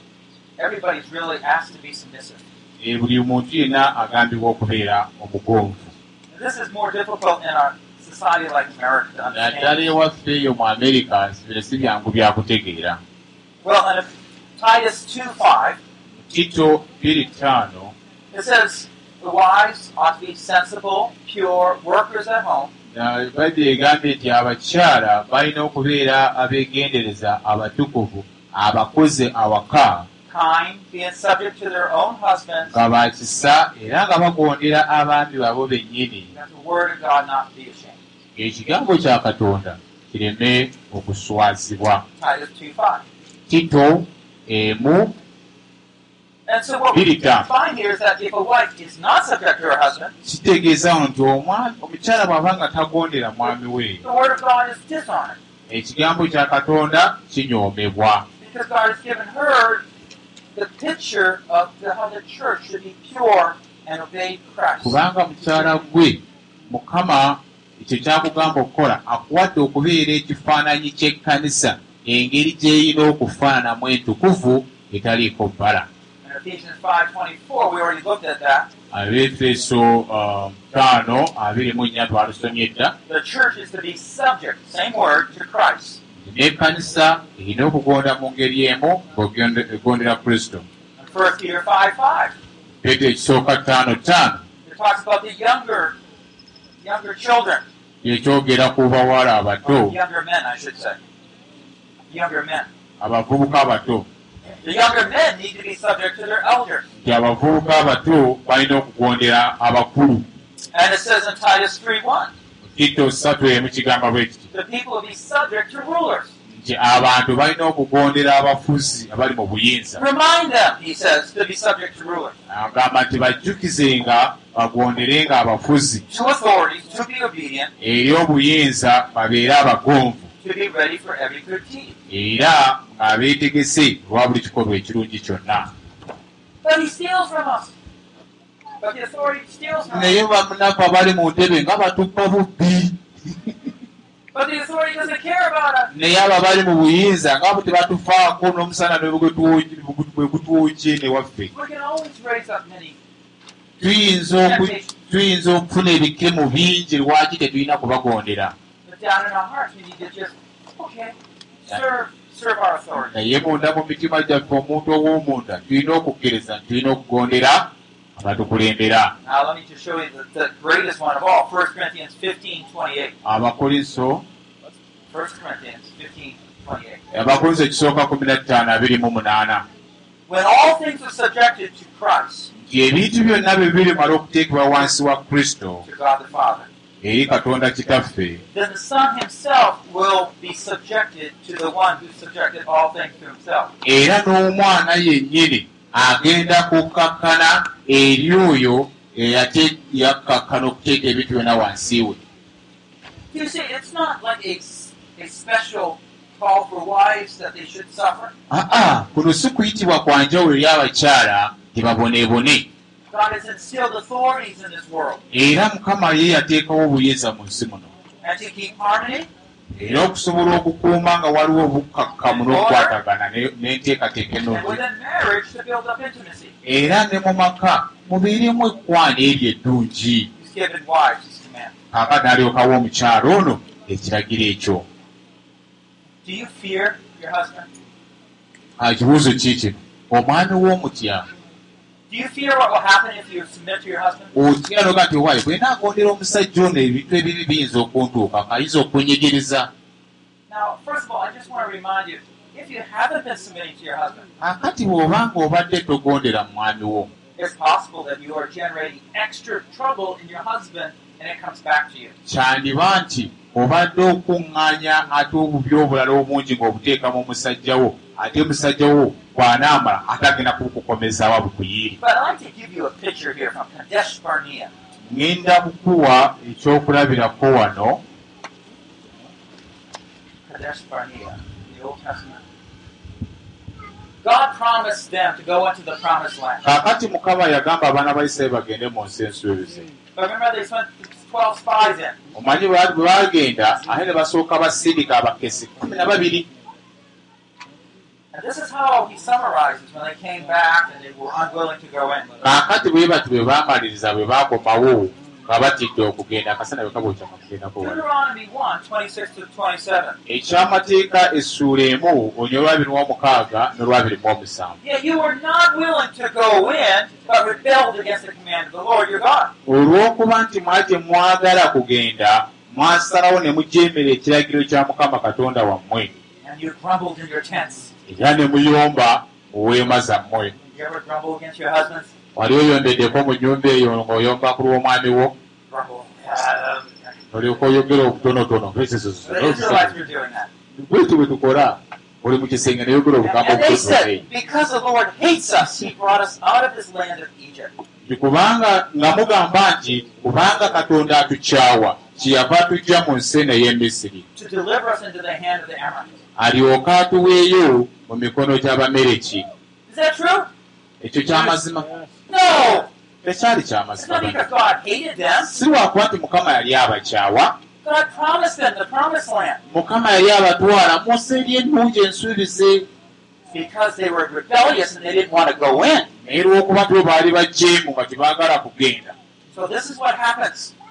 everybody's really asked to be submissive. eh, buli muntu yenna agambibwa okubeera omugonvu. And this is more difficult in our society like America to naddala ewaffe eyo mu amerika bino si byangu byakutegeera Titus 2 5, tito biri ttaano it says, The wives ought to be sensible, pure, workers at home, badde egambye nti abakyala balina okubeera abeegendereza abatukuvu abakozi awaka. Nga bakisa era nga bagondera abaami babo bennyini. Ng'ekigambo kya katonda kireme okuswazibwa. Titus 2 5. tito emu And so what we Biri ttaano find here is that if a wife is not subject to her husband, kitegeeza nti omukyala bw'aba nga tagondera mwami we. ekigambo kya katonda kinyoomebwa. Because God has given her the picture of the, how the church should be pure and obey Christ. kubanga mukyala gwe mukama ekyo kyakugamba okukola akuwadde okubeera ekifaananyi ky'ekkanisa engeri gy'erina okufaananamu entukuvu etaliiko bbala. In Ephesians 5.24, we already looked at that. abeefeso uh, taano abiri mu nnya twalusomye dda The church is to be subject, same word, to Christ. n'ekkanisa erina okugonda mu ngeri emu ng'egondera kristo. In 1 Peter 5.5, peetero ekisooka ttaano ttaano it talks about the younger, younger children. yekyogera ku bawala abato Younger men, I should say. Younger men. Abavubuka abato. Nti abavubuka abato balina okugondera abakulu. And it says in Titus 3.1, tito ssatu emu kigamba bwe kiti. Nti abantu balina okugondera abafuzi abali mu buyinza. Agamba nti bajjukizenga bagonderenga abafuzi. Eri obuyinza babeere abagonvu to be ready for every good deed. era nga beetegese olwa buli kikolwa ekirungi kyonna But he steals from us. But the authority steals from us. naye bamunaku abali mu ntebe nga batuppa bubbi But the authority doesn't care about us. naye abo abali mu buyinza ngaabo tebatufaako n'omusana bwe gutwo- bwe gutwokye ne waffe We can always raise up many. tuyinza oku- tuyinza okufuna ebikemu bingi lwaki tetulina kubagondera down in our hearts, we need to just, okay, serve, naye munda mu mitima gyaffe omuntu ow'omunda tulina okukkiriza tulina okugondera abatukulembera Now, let me just show you the, the greatest one of all 1 Corinthians 15 28. abakolinso 1 Corinthians 15 28. abakolinso ekisooka kumi na ttaano abiri mu munaana. When all things are subjected to Christ, nti ebintu byonna bye birimala okuteekebwa wansi wa kristo eri katonda kitaffe era n'omwana yennyini agenda kukkakkana eri oyo eyate- yakkakkana okuteeka ebintu byonna wansi we. Aa kuno si kuyitibwa kwa njawulo eri abakyala tebaboneebone God has instilled authorities in this world. era mukama ye yateekawo obuyinza mu nsi muno era okusobola okukuuma nga waliwo obukakkamu n'okukwatagana ne- n'enteekateeka ennungi era ne mu maka mubeeremu ekwana eryo eddungi kaaka n'alyokawo omukyalo ono ekiragiro ekyo ekibuuzo kiikino omwami w'omutya otya noga nti owaayi bwe naagondera omusajja ono ebintu ebibi biyinza okuntuuka ayinza okunyigiriza Now, first of all, I just want to remind you if you haven't been submitting to your husband, akati bw'obanga obadde togondera mwami wo it's possible that you are generating extra trouble in your husband and it comes back to you. kyandiba nti obadde okuŋŋaanya ate obubi obulala obungi ng'obuteeka mu musajja wo ate musajja wo bw'anaamala ate agenda kukukomezaawo bukuyiiri But I'd like to give you a picture here from Kadesh Barnea. ŋŋenda kukuwa ekyokulabirako wano Kadesh Barnea, the Old Testament. God promised them to go into the promised land. kaakati mukama yagamba abaana ba isirayiri bagende mu nsi ensuubize But remember, they sent 12 spies in. omanyi bwe bagenda ate ne basooka basindika abakesi kumi na babiri And this is how he summarizes when they came back and they were unwilling to go in. kaakati bwe bati bwe baamaliriza bwe baakomawo nga batidde okugenda akasana bwe kabookyama kugendako wano Deuteronomy 1 26 to 27. ekyamateeka essuula emu onyo olwabiri mu omukaaga n'olwabiri mu omusanvu. Olw'okuba nti mwate mwagala kugenda mwasalawo ne mujeemera ekiragiro kya mukama katonda wammwe. Era ne muyomba mu weema zammwe Wali oyombeddeko mu nnyumba eyo ng'oyomba ku lw'omwami wo. Olyoka oyogera obutonotono. Bwetu bwe tukola oli mu kisenge neyogera obugambo kubanga nga mugamba nti kubanga katonda atukyawa kyeyava atujja mu nsi eno ey'emisiri. Alyoke atuweeyo mu mikono gy'abamereki ekyo kyamazima! Tekyali kyamazima si lwakuba nti mukama yali abakyawa? Mukama yali abatwala mu nsi eri ennungi ensuubize naye lw'okuba bo baali bajeemu nga tebaagala kugenda.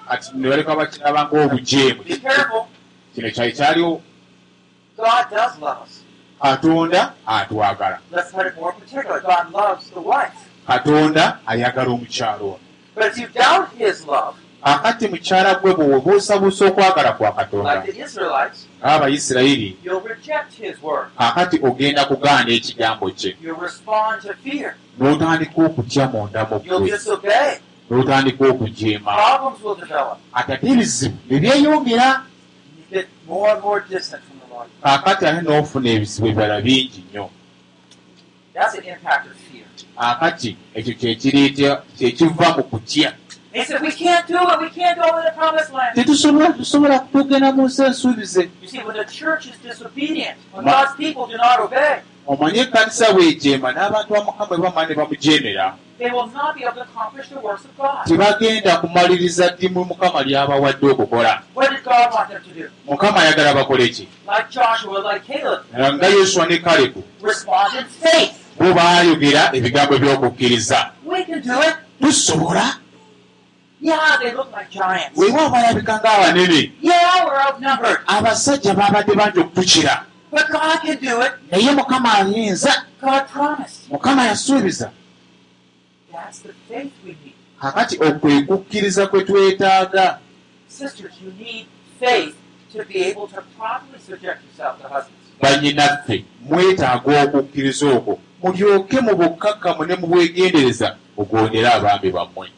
Kati ne baleka bakiraba ng'obujeemu. Kino kyali kyaliwo? Katonda atwagala Katonda ayagala omukyalo. Ono But if you doubt his love, akati mukyala gwe bwe webuusabuusa okwagala kwa katonda. ng'abayisirayiri akati ogenda kugaana ekigambo kye. N'otandika okutya munda mu ggwe. n'otandika okujeema. Ate ebizibu ne byeyongera. You get more and more distant from the Lord. akati ate n'ofuna ebizibu ebirala bingi nnyo akati ekyo kyekiva mu kutya. Tetusobola tusobola kutugenda mu nsi ensuubize. You see, when the church is disobedient, when Ma- God's people do not obey, omanye ekkanisa bwejeema n'abantu ba mukama bwe bamala ne bamujeemera tebagenda kumaliriza ddimu mukama lyabawadde okukola. Mukama ayagala bakole ki? Nga yoswa ne kalebu baayogera ebigambo by'okukkiriza tusobola? Weewa balabika ng'abanene. Abasajja baabadde bangi okutukira. Naye mukama ayinza. Mukama yasuubiza. Kakati okwe kukkiriza kwe twetaaga. Sisters, you need faith to be able to properly subject yourself to husbands. bannyinaffe mwetaaga okukkiriza okwo mulyoke mu bukkakkamu ne mu bwegendereza ogondere abaami bammwe.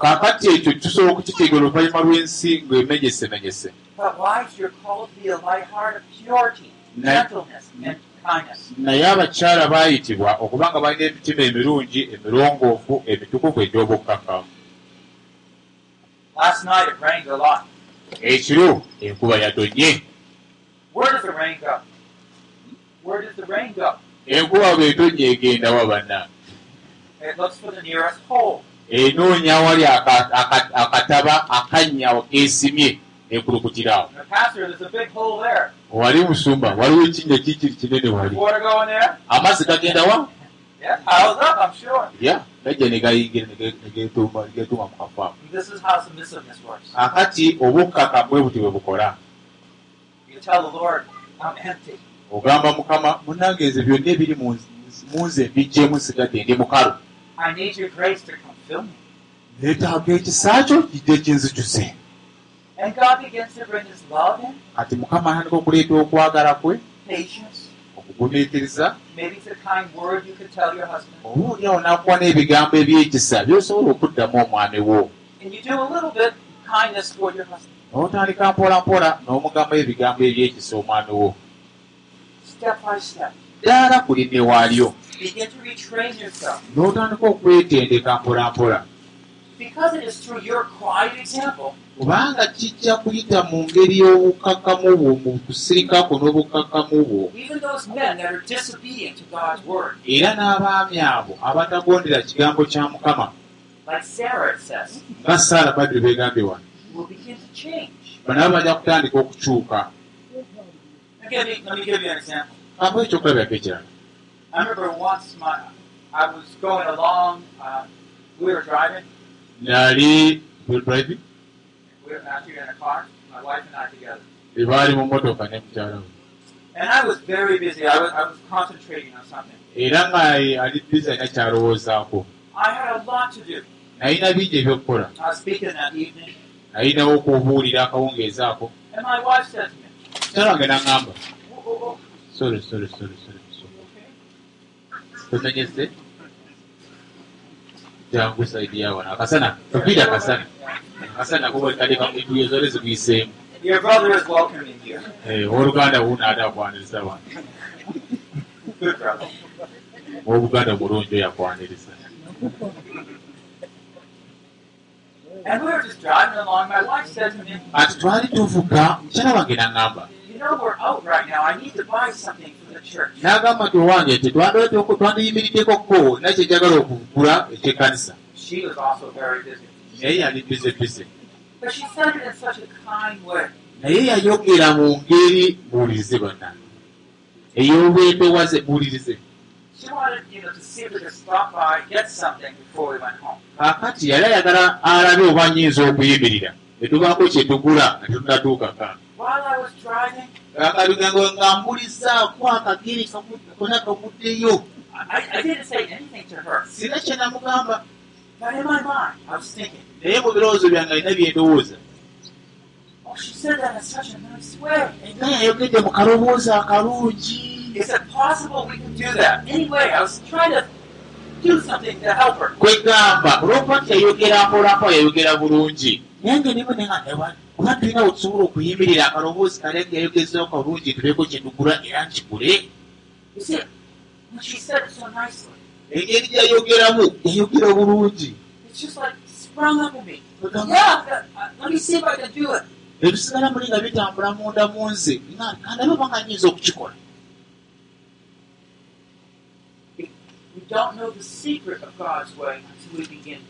Kaakati ekyo tusobola okukitegeera oluvannyuma lw'ensi ng'emenyesemenyese But wives, you're called to be a light heart of purity, Na- gentleness, and kindness. naye abakyala baayitibwa okuba nga balina emitima emirungi emirongoofu emitukuvu egy'obukkakkamu Last night it rained a lot. ekiro enkuba yatonnye enkuba bwetonnye egenda wa banna. It looks for the nearest hole. enoonya awali aka- aka- akataba akannya keesimye ekulukutirawo The pastor, there's a big hole there. wali musumba waliwo ekinnya kikiri kinene wali. Amazzi gagenda wa? Gajja ne gayingira ne ge- ne geetuuma ne geetuuma mu kafaamu akati obukkaka bwe buti bwe bukola Ogamba mukama munange nze byonna ebiri mu nz- mu nze mbiggyemu nsigadde ndi mukalu. Neetaaga ekisa kyo kijja in, kati mukama atandika okuleeta okwagala kwe okugumiikiriza Maybe it's a kind word you could tell your husband. obuulyawo n'akuwa n'ebigambo ebyekisa by'osobola okuddamu omwami wo. And you do a little bit kindness toward your husband. n'otandika mpola mpola n'omugambayo ebigambo ebyekisa omwami wo Step. ddala kulinne waalyo n'otandika okwetendeka mpola mpola Because it is through your quiet example. Kubanga kijja kuyita mu ngeri y'obukakkamu bwo mu kusirikako n'obukakkamu bwo. Era n'abaami abo abatagondera kigambo kya mukama. Nga saala badru beegambye wano. Will begin to change. banabo bajja kutandika okukyuka Let me, give you- let me give you an example. kampa ekyokulabirako ekirala I remember once my I was going along, uh, we were driving, nali driving we were actually in a car, my wife and I together. ebaali mu motoka ne mukyala we And I was very busy. I was, I was concentrating on something. era nga ali biza alina kyalowoozaako I had a lot to do. nalina bingi ebyokukola I was speaking that evening, nalinawo okubuulira akawungeezi ako and my wife said to me, mukyala wange n'aŋŋamba "Oh, oh, oh, sorry sorry sorry sorry okay. tomenyese jangu saidi yawano akasana tupira akasana akasana kubalikaliva entuyo zole zikuyiseemu. Eh, owooluganda wuuno ate akwaniriza wano brother. owobuganda mulungi oyo akwaniriza ati twali tuvuga mukyala wange n'aŋŋamba You know, we're out right now. I need to buy something for the church. n'agamba nti owange nti twandooteeko twandiyimiriddekoko naye kyenjagala okugula ekyekkanisa She was also very busy. naye yali bize bize naye yayogera mu ngeri before we went home. kaakati yali ayagala alabe oba nyinza okuyimirira netubaako kyetugula nga tetunatuukaka While Akabigango nga mbulizaako akagere kona kavuddeyo sina was thinking, naye mu birowoozo byange alina byendowooza oh, she said that in such a nice way. nga yayogedde mu kaloboozi akalungi. Kwegamba olwokuba nti yayogera mpolampola yayogera bulungi. Naye nga nimu nenga oba tulina we tusobola okuyimirira akaloboozi kale ngayogezeo kalungi tubeeko kyetugula era nkigule You see, when she said it so nicely, engeri gyayogeramu yayogera bulungi. It's just like sprung up in me. Kwegamba, Yeah, that- uh, let me see if I can do it. ebisigala muli nga bitambula munda mu nze kandabe oba nga nyinza okukikola. We don't know the secret of God's way until we begin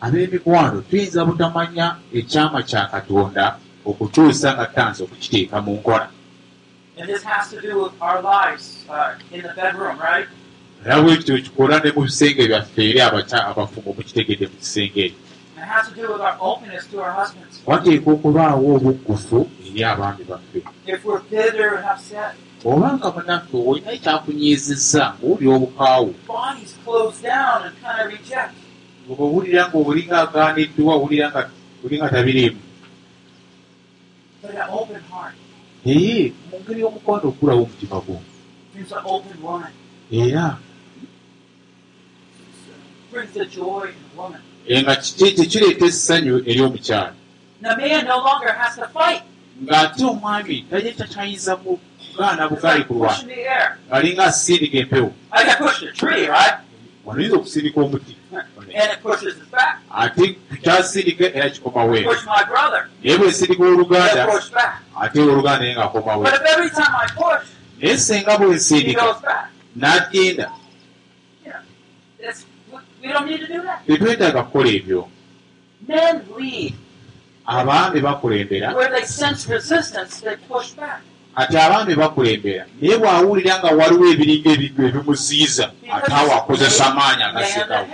ab'emikwano tuyinza butamanya ekyama kya katonda okutuusa nga tutanze okukiteeka mu nkola And this has to do with our lives uh, in the bedroom, right? era bwekityo kikola ne mu bisenge byaffe eri abafumu mukitegedde mu kisenge ekyo And it has to do with our openness to our husbands. wateeka okubaawo obuggufu eri abaami baffe Obanga olina ekyakunyiizizza ng'oli obukaawu down and kind of reject. ng'owulira ng'obulinga agaaniddwa owulira nga oli nga tabiriimu. But an open heart. Naye mu ngeri y'omukwano okulawo omutima gwo. Era eh, nga tekireeta essanyu eri fight. ng'ate omwami tajja takyayinza kugaana It's bugaali like ku lwana pushing the air. alinga asindika empewo I can push the tree, right? wanoyinza okusindika omuti And it pushes us back. ate tukyasindika era kikoma weero Push my brother. naye bwesindika oluganda ate oluganda naye ng'akoma But weero if every time I push, naye senga he bwensindika goes back, n'agenda tetwetaaga kukola ebyo Men lead. abaami bakulembera Ati abaami bakulembera naye bw'awulira nga waliwo ebiringa ebigo ebimuziiza ate awo akozesa maanyi agasekawo.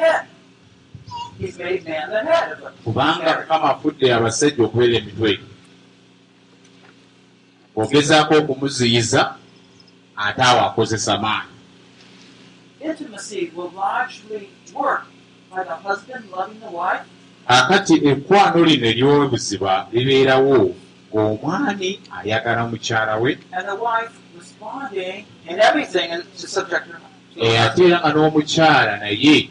Kubanga mukama afudde abasajja okubeera emitwe. Ogezaako okumuziyiza ate awo akozesa maanyi. Kakati ekwano lino ery'obuziba libeerawo ng'omwami ayagala mukyala we. Ate era nga n'omukyala naye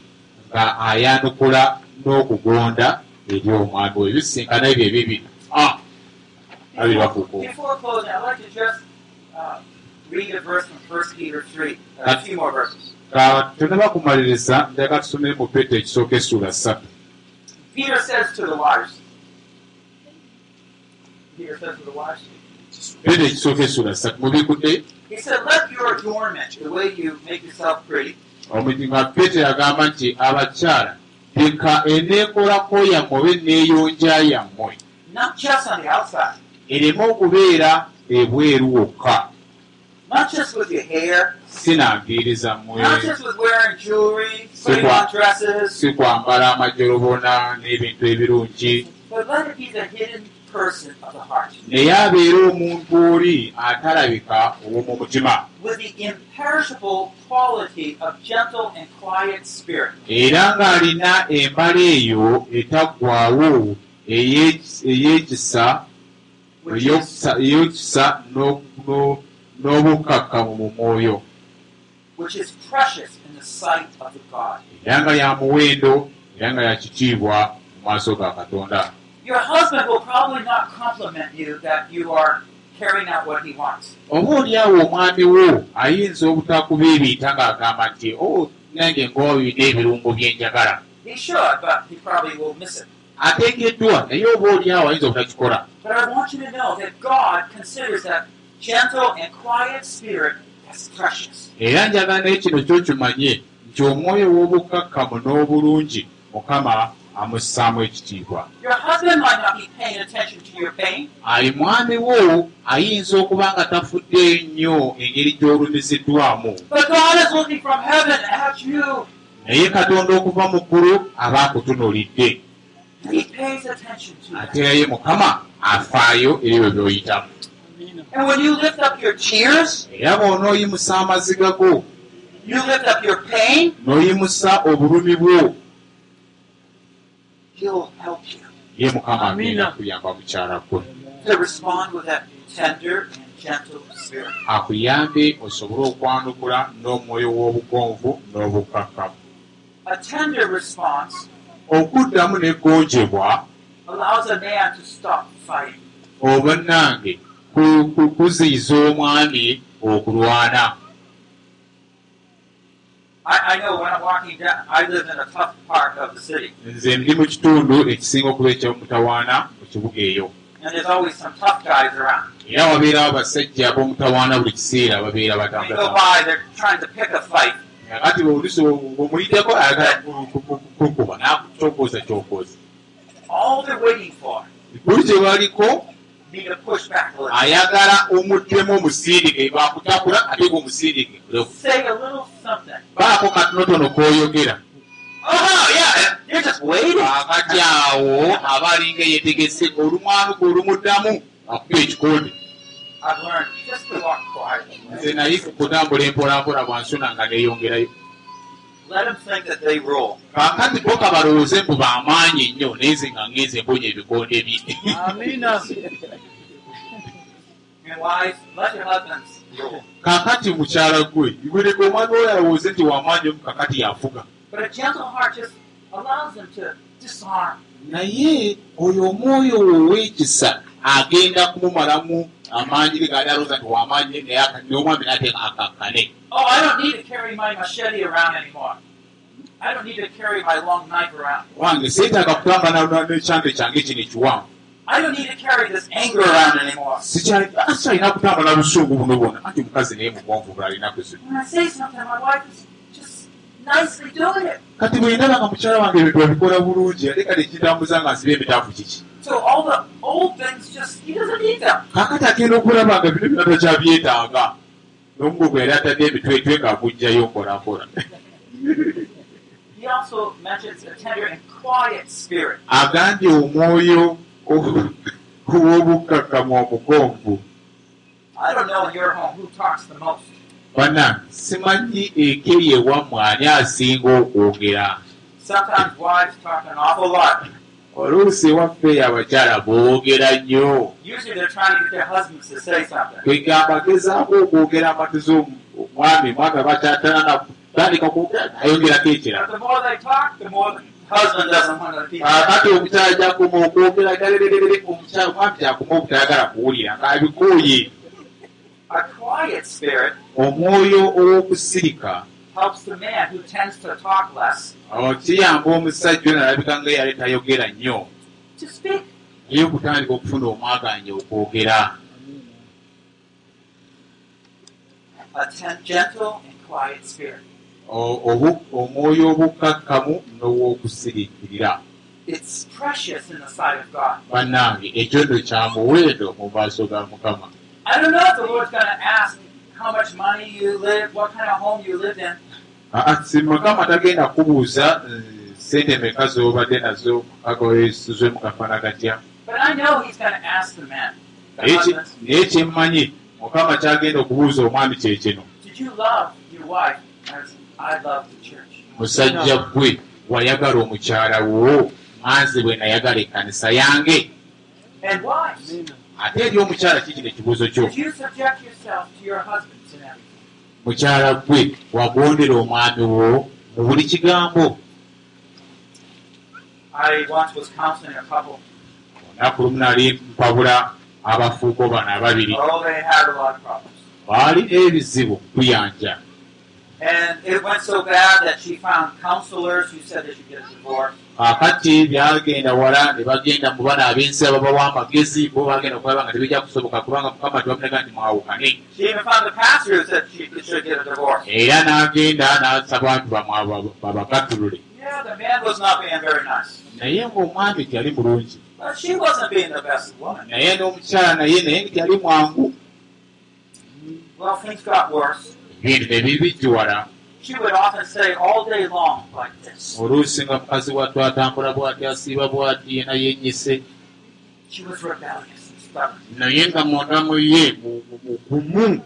nga ayanukula n'okugonda eri omwami we bisinkana ebyo ebibiri babiri bafuuka Before closing, I'd like to just read a verse from 1 Peter 3, a few more verses. ka tonaba kumaliriza njagala tusomere mu peto ekisooka essula ssatu. Peter says to the wives, Peter says to the wives, peto ekisooka essula ssatu mubikudde he said, Let your adornment, the way you make yourself pretty, nti abakyala leka eneekolako yammwe oba eneeyonja yammwe not just on the outside, ereme okubeera ebweru wokka not just with your hair, sinangiriza mmwe not just with wearing jewelry, putting on dresses, si kwambala amajolobona n'ebintu ebirungi naye abeere omuntu oli atalabika ow'omu mutima. Era ng'alina embala eyo etaggwaawo ey'ekis- ey'ekisa ey'okisa n'obukkakkamu mu mwoyo. Era nga ya muwendo era nga ya kitiibwa mu maaso ga katonda Your husband will probably not compliment you that you are carrying out what he wants. oba oliawo omwami wo ayinza obutakubiibiita ng'agamba nti o nange ng'olina ebirungo byenjagala He should, but he probably will miss it. ateekeddwa naye oba oliawo ayinza obutakikola But I want you to know that God considers that gentle and quiet spirit as precious. era njagala naye kino kyo kimanye nti omwoyo w'obukkakkamu n'obulungi mukama amussaamu ekitiibwa. Ayi mwami wo ayinza okuba nga tafudde nnyo engeri gy'olumiziddwamu. But God is looking from heaven at you. naye katonda okuva mu ggulu aba you. ate era ye mukama afaayo eri bwe byoyitamu. And when you lift up your tears, era bw'onooyimusa amaziga go you lift up your pain, n'oyimusa obulumi bwo ye mukama agenda kuyamba mukyala gwe to respond with that tender and gentle spirit. akuyambe osobole okwanukula n'omwoyo w'obugonvu n'obukkakkamu A tender response okuddamu n'eggonjebwa allows a man to stop fighting. oba nange ku- ku- kuziyiza omwami okulwana I, I know when I'm walking down, I live in a tough part of the city, nze ndi mu kitundu ekisinga okuba ekyomutawaana mu kibuga eyo and there's always some tough guys around. era wabeerawo abasajja ab'omutawaana buli kiseera babeera you go batambula by, they're trying to pick a fight. kakati olusi omuliddeko ayagala kukuba nakucokoza cokoza All they're waiting for buli kye baliko ayagala omuddemu omusindike bakutakula ate something. baako katonotono koyogera Oh, kakati awo aba alinga yetegese olumwanuka olumuddamu akuba ekikonde nze naye kutambula empolampola bwansuna nga neeyongerayo Let them think that they rule. kakati boka balowooze mbu bamaanyi ennyo naye nze nga ngenze mponya ebikonde bye rule. kakati mukyala gwe ibuleka omwana oyo alowooze nti wamaanyi omu kakati yafuga But a gentle heart just allows them to disarm. naye oyo omwoyo ow'ekisa agenda kumumalamu amaanyi ge gaali alowooza nti wamaanyi naye n'omwami n'ateeka akakkane Oh, I don't need to carry my machete around anymore. I don't need to carry my long knife around. wange seetaaga kutamba na- na- n'ekyante kyange kino ekiwanvu I don't need to carry this anger around anymore. sikyalina kutambula busungu buno bwona anti omukazi naye mugonvu bulaalinaku zino kati bwe ndaba nga mukyala wange ebintu babikola bulungi ate kati ekitambuza nga nsiba emitaafu kiki? Kakati agenda okulaba nga bino byonna takyabyetaaga n'omugo gwe yali atadde emitwetwe ng'agugjayo mpolampola. Agambye omwoyo ow'obukkakkamu omugonvu I don't know in your home who talks the most. Bana simanyi ekeri ewammwe ani asinga okwogera oluusi ewaffe abakyala boogera nnyo Usually they're trying to get their husbands to say something. kwegamba gezaako okwogera amatuzi omwami mwami abakyatana tandika kwogera nayongerako But ekirala the more they talk, the more the husband doesn't want to be. kakati omukyala gyakoma okwogera galererere omukyala mwami gyakoma obutayagala kuwulira spirit omwoyo ow'okusirika helps the man who tends to talk less. Awo kiyamba omusajja ono alabika nga yali tayogera nnyo naye okutandika okufuna omwaganya okwogera A ten- gentle and quiet spirit. O- obu- omwoyo obukkakkamu n'ow'okusiriikirira It's precious in the sight of God. bannange ekyondo kya muwendo mu maaso ga mukama I don't know if the Lord's going to ask how much money you live, what kind of home you lived in. Aa, si mukama tagenda kubuuza eh, sente meka z'obadde nazo agawezizwe mu kafaana katya But I know He's going to ask the men, the naye kyemmanyi mukama kyagenda okubuuza omwami kye kino. Did you love your wife as I love the church? musajja gwe wayagala omukyala wo manzi bwe nayagala ekkanisa yange ate eri omukyala kikino ekibuuzo kyo? Mukyala gwe wagondera omwami wo mu buli kigambo. Olunaku lumu nali mpabula abafuuko bano ababiri. Oh, baalina ebizibu kuyanja And it went so bad that she found counselors who said they should get a divorce. kakati byagenda wala ne bagenda mu bana ab'ensi ababawa amagezi bo bagenda okulaba nga tebijja kusoboka kubanga mukama tebamunega nti mwawukane. Era n'agenda n'asaba nti babakatulule naye ng'omwami tyali mulungi. Naye n'omukyala naye naye tyali mwangu. Well, things got worse. Ne bibijjuwala oluusi nga mukazi wattu atambula bw'ati asiiba bw'ati yena yennyise stubborn. naye nga mundamu ye mu- mu- mugumu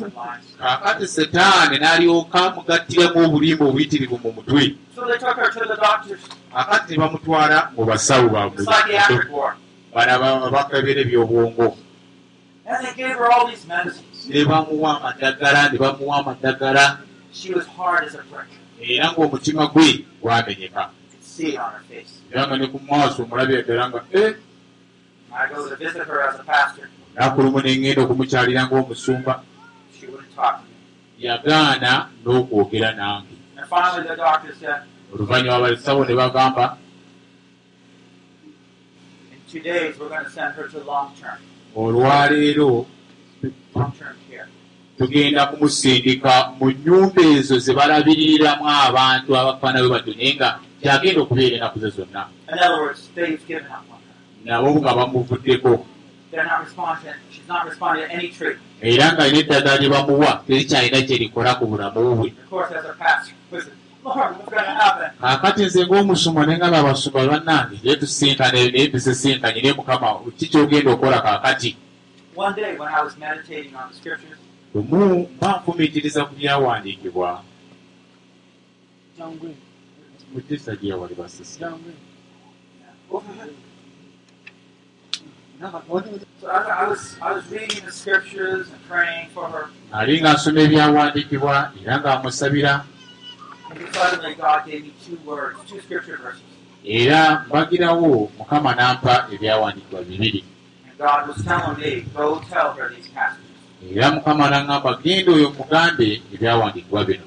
of lies. kaakati setaani n'alyoka mugattiramu obulimba obuyitirivu mu mutwe kaakati ne bamutwala mu basawo ward. bano abakebera ebyobwongo ne bamuwa amadagala ne bamuwa amadagala She was hard as a brick. era ng'omutima gwe gwamenyeka. Era nga ne ku maaso omulabira ddala nga e I go to visit her as a pastor. naku lumu ne ŋŋenda okumukyalira ng'omusumba. Yagaana n'okwogera nange. Oluvannyuma abasawo ne bagamba olwaleero tugenda kumusindika mu nnyumba ezo ze balabiririramu abantu abafaana bwe batyo naye nga kyagenda okubeera ennaku ze zonna. Nabo nga bamuvuddeko. Era nga alina eddagala lye bamuwa terikyalina kye likola ku bulamu bwe Kaakati nze ng'omusumba naye nga babasumba bannange naye tusinkane naye tusisinkanye naye mukama ki kyogenda okukola kaakati? One day when I was meditating on the scriptures, lumu mba nfumiitiriza ku byawandiikibwa. Mutisa gye wali basisi so I, I was I was reading the scriptures and praying for her, ali nga nsoma ebyawandiikibwa era ng'amusabira era mbagirawo mukama n'ampa ebyawandiikibwa bibiri. Era mukama n'aŋŋamba genda oyo mugambe ebyawandiikibwa bino.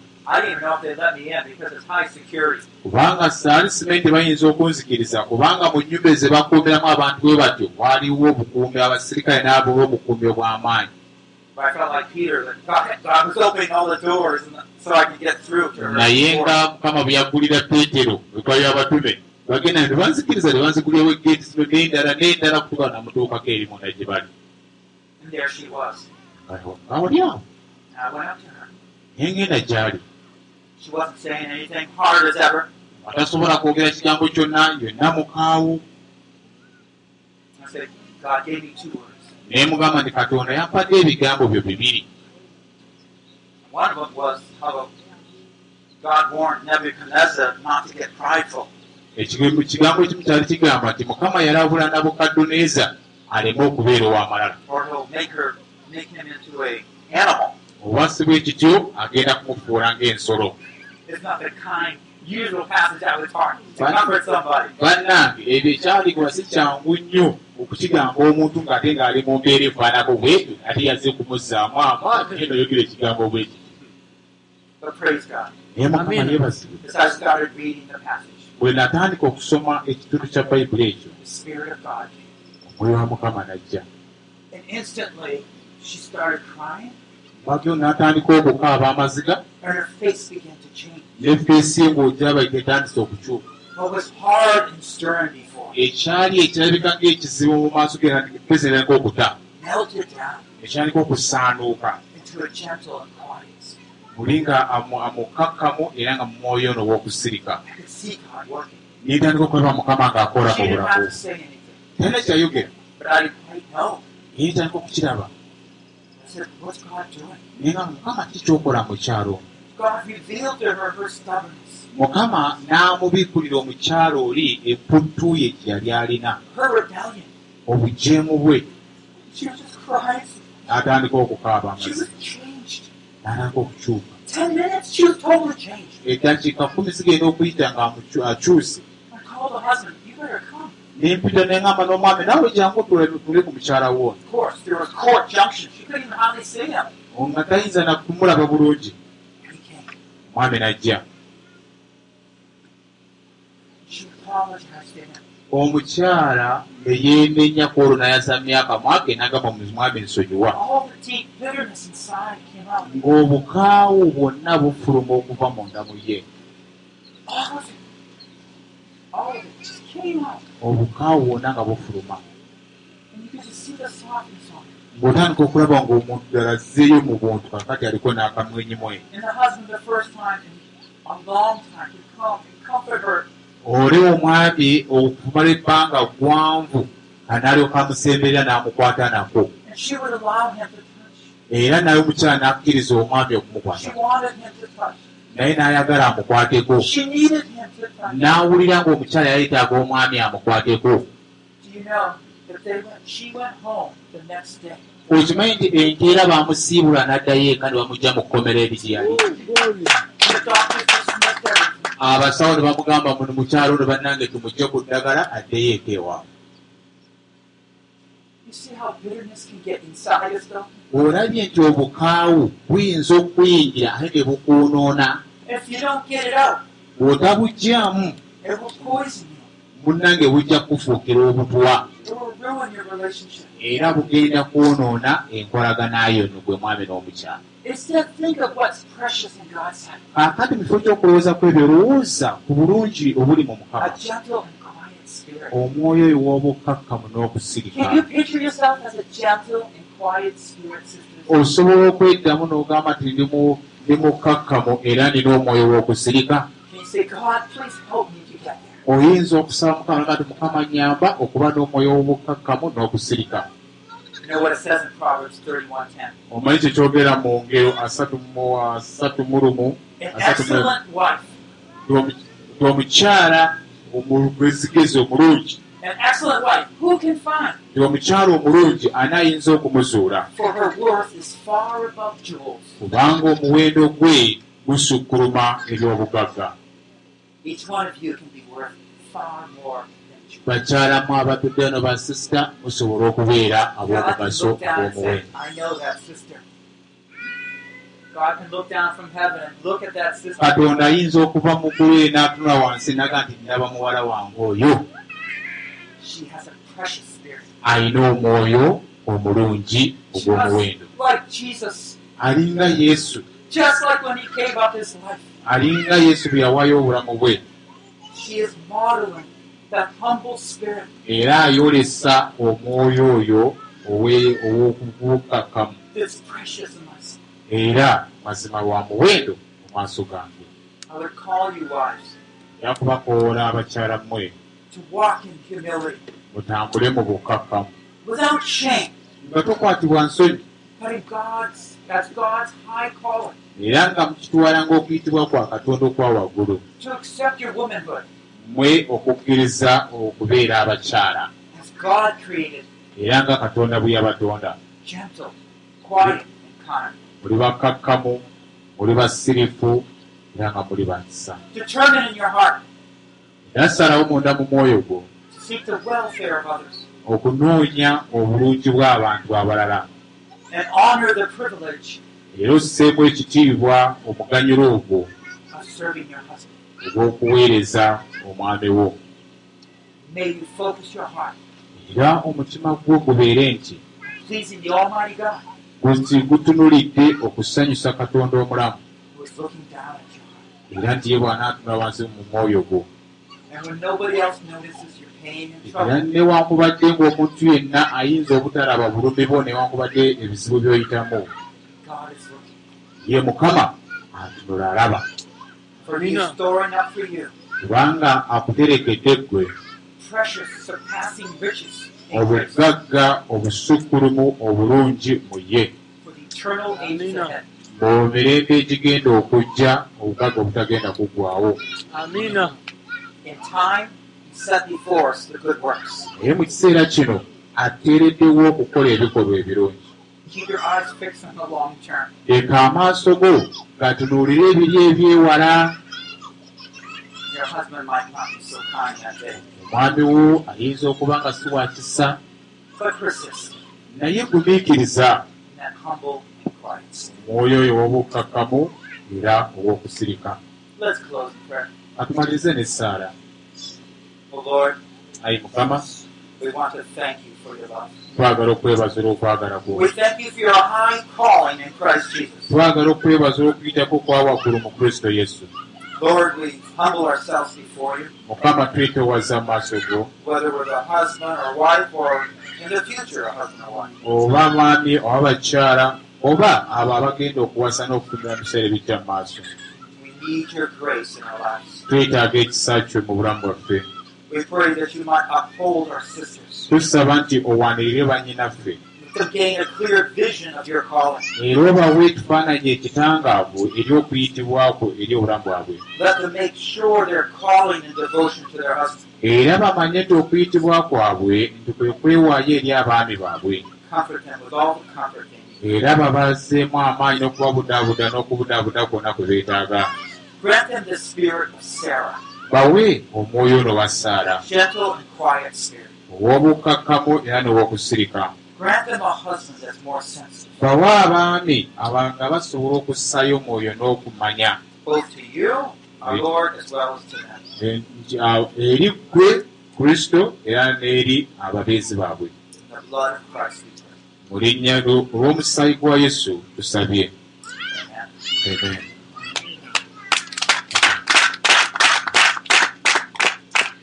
Kubanga saali simente bayinza okunzikiriza kubanga mu nnyumba ze bakuumiramu abantu bwe batyo waliwo obukuumi abasirikale n'abo b'obukuumi obw'amaanyi naye before. nga mukama bwe yaggulira peetero ekwali abatume bagenda ne banzikiriza ne banzigulirawo egeeti zino n'endala n'endala kutuka namutuukako eri munda gye bali And there she was. nga wali awo And I went up to her. naye ngenda gy'ali She wasn't saying anything hard as ever. atasobola kwogera kigambo kyonna yonna mukaawu Naye mugamba nti katonda yampadde ebigambo byo bibiri One of them was how God warned Nebuchadnezzar not to get prideful. Ekigambo ekimu kyali kigamba nti mukama yalabula nabukadduneeza aleme okubeera ow'amalala or he'll make her make him into a animal. obwasi bwe kityo agenda kumufuula ng'ensolo Usual passage I would talk to. Comfort somebody. bannange ebyo ekyaligwa si kyangu nnyo okukigamba omuntu ng'ate ng'ali mu mbeera efaanako bwetyo ate yazze kumuzzaamu amaanyi eno yogera ekigambo bwe kityo But praise God. naye mukama yeebazibwe. As I started reading the passage, bwe natandika okusoma ekitundu kya bayibuli ekyo the Spirit of God came. omwoyo wa mukama najja. And instantly she started crying. Bagyo n'atandika okukaaba amaziga ye ng'ogiraba etandise okukyuka. Ekyali ekirabika ng'ekizibu mu maaso ge feesi erabika okuta. Ekyandika okusaanuuka. Muli nga amu- amukakkamu era nga mu mwoyo ono w'okusirika I could see God working. nentandika okulaba mukama ng'akola ku have bulamu. talina kyayogera. Naye ntandika okukiraba. I said, What's God doing? naye nga mukama ki kyokola mu kyalo? ono Mukama n'amubiikulira omukyalo oli emputtu ye gye yali alina. Obujeemu bwe. N'atandika okukaaba changed. n'atandika okukyuka. Eddakiika kumi zigenda okuyita nga akyuse. Nempita neŋŋamba n'omwami naawe jangu tule ku mukyala wo. Of course, there was court junction. She couldn't even hardly see him. ono nga tayinza na kumulaba bulungi. Omwami najja. Omukyala ne yeenenya ku olwo nayaza myaka mwake n'agamba mwami nsonyiwa ng'obukaawu bwonna bufuluma okuva mu ye. Came out. obukaawu bwonna nga bufuluma Ng'otandika okulaba ng'omuntu ddala azzeeyo mu buntu kakati aliko n'akamwenyimwe oli omwami okumala ebbanga ggwanvu anaalyoka amusemberera n'amukwata nako. Era naye omukyala n'akkiriza omwami okumukwata naye n'ayagala amukwateko. N'awulira ng'omukyala yayetaaga omwami amukwateko Okimanyi nti enkeera baamusiibula n'addayo eka ne bamugja mu kkomera eri gye yali abasawo ne bamugamba muno mukyalo ne bannange tumugje ku ddagala addeyo eka ewaabwe olabye nti obukaawu buyinza okuyingira ate ne bukwonoona If munnange bujja kufuukira obutwa era bugenda kwonoona enkolagana yo no gwe mwami n'omukyala. Sight. kaakati mu kifo ky'okulowooza kwebyo lowooza ku bulungi obuli mu mukama. Omwoyo oyo w'obukkakkamu n'okusirika Can you picture yourself as a gentle and quiet spirit, sisters? osobola okweddamu n'ogamba nti ndi mukkakkamu era nina omwoyo w'okusirika oyinza okusaba mukama nga ti mukama nyamba okuba n'omwoyo w'obukkakkamu n'okusirika. You know what it says in Proverbs 31:10. omanyi kyekyogera mu ngero asatu mu asatu mu lumu An asatu mu excellent wife, Ndi omu- ndi omukyala omugezigezi omulungi ndi omukyala omulungi ani ayinza okumuzuula kubanga omuwendo gwe gusukkuluma ebyobugagga bakyalamu abatudde wano basisita musobola okubeera ab'omugaso sister. katonda ayinza okuva mu ggulu ye n'atunula wansi naga nti ndaba muwala wange oyo. She has a precious spirit. alina omwoyo omulungi ogw'omuwendo. alinga yesu. Alinga yesu bwe yawaayo obulamu bwe era ayolesa omwoyo oyo sight. era mazima lwa muwendo mu maaso gange. I would call you wives era kubakoola abakyala mmwe. To walk in humility, mutambule mu bukkakkamu shame, nga tokwatibwa nsonyi era nga mukitwala ng'okuyitibwa kwa katonda okwa waggulu. Mmwe okukkiriza okubeera abakyala. Era nga katonda bwe yabatonda. Muli bakkakkamu muli basirifu era nga muli heart era salawo munda mu mwoyo gwo okunoonya obulungi bw'abantu abalala era osseemu ekitiibwa omuganyulo ogwo ogw'okuweereza omwami wo. Era omutima gwo gubeere nti guti gutunulidde okusanyusa katonda omulamu. era nti ye bw'anaatunula wansi mu mwoyo gwo. Era newankubadde ng'omuntu yenna ayinza obutalaba bulumi bwo newankubadde ebizibu by'oyitamu. Ye mukama atunula alaba kubanga akuterekedde ggwe precious, surpassing riches in grace obugagga obusukkulumu obulungi mu ye. For the eternal ages ahead. mu mirembe egigenda okujja obugagga obutagenda kuggwawo naye mu kiseera kino ateereddewo okukola ebikolwa ebirungi leka amaaso go gatunuulire ebiri ebyewala. Omwami wo ayinza okuba nga si wa kisa. Naye gumiikiriza. omwoyo oyo w'obukkakkamu era ow'okusirika. N'essaala Oh Lord, ayi mukama we want to thank you for your love. twagala okwebaza olw'okwagala kwo We thank you for your high calling in Christ Jesus. twagala okwebaza olw'okuyitako kwa waggulu mu kristo yesu Lord, we humble ourselves before you, mukama twetoowaza mu maaso go whether we're the husband or wife or in the future a husband or wife. oba maami oba bakyala oba abo abagenda okuwasa n'okufunira mu biseera ebijja mu maaso We need your grace in our lives. twetaaga ekisa kyo mu bulamu bwaffe We pray that you might uphold our sisters, tusaba nti owanirire bannyinaffe to gain a clear vision of your calling. era obawe ekifaananyi ekitangaavu ery'okuyitibwako eri obulamu bwabwe Let them make sure their calling and devotion to their husbands. era bamanye nti okuyitibwa kwabwe nti kwe kwewaayo eri abaami baabwe Comfort them with all the comfort they need. era babazeemu amaanyi n'okubabudaabuda n'okubudaabuda kwonna kwe beetaaga Bawe omwoyo ono wa saara. Ow'obukkakkamu era n'ow'okusirika. Grant them a husband that's more sensitive, bawe abaami abanga basobola okussaayo omwoyo n'okumanya. Both to you, our Lord, as well as to them. nti, ah, eri ggwe kristo era n'eri ababeezi baabwe. Mu linnya olw'omusaayi gwa yesu tusabye. Amen. Amen. I know some of these are difficult times.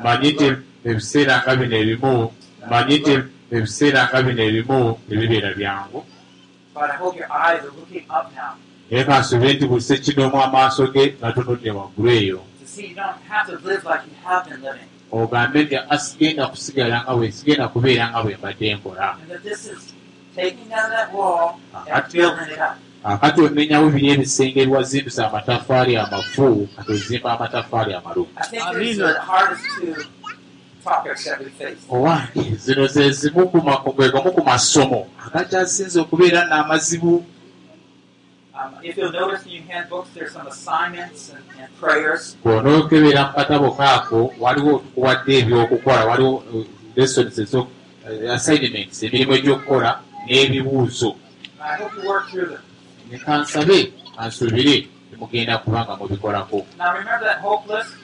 Mmanyi nti ebiseera nga bino ebimu mmanyi nti ebiseera nga bino ebimu tebibeera byangu. Naye kansobe nti buli sekinomu amaaso ge gatunudde waggulu eyo. Ogambe nti asigenda kusigala nga bwe sigenda kubeera nga bwe mbadde nkola Akati omenyawo biri ebisenge ebiwazimbisa amatafaali amafu kati ozimba amatafaali amalumu I think this is the hardest two topics that we face. owange zino ze zimu ku ma- gwe gamu ku masomo. Agakyasinze okubeera n'amazibu Um, bw'onookebera mu katabo kaako waliwo tukuwadde ebyokukola waliwo uh, lessons uh, assignments emirimu egy'okukola n'ebibuuzo. I hope you work through them. Ne kansabe kansuubire temugenda mubikolako that hope list?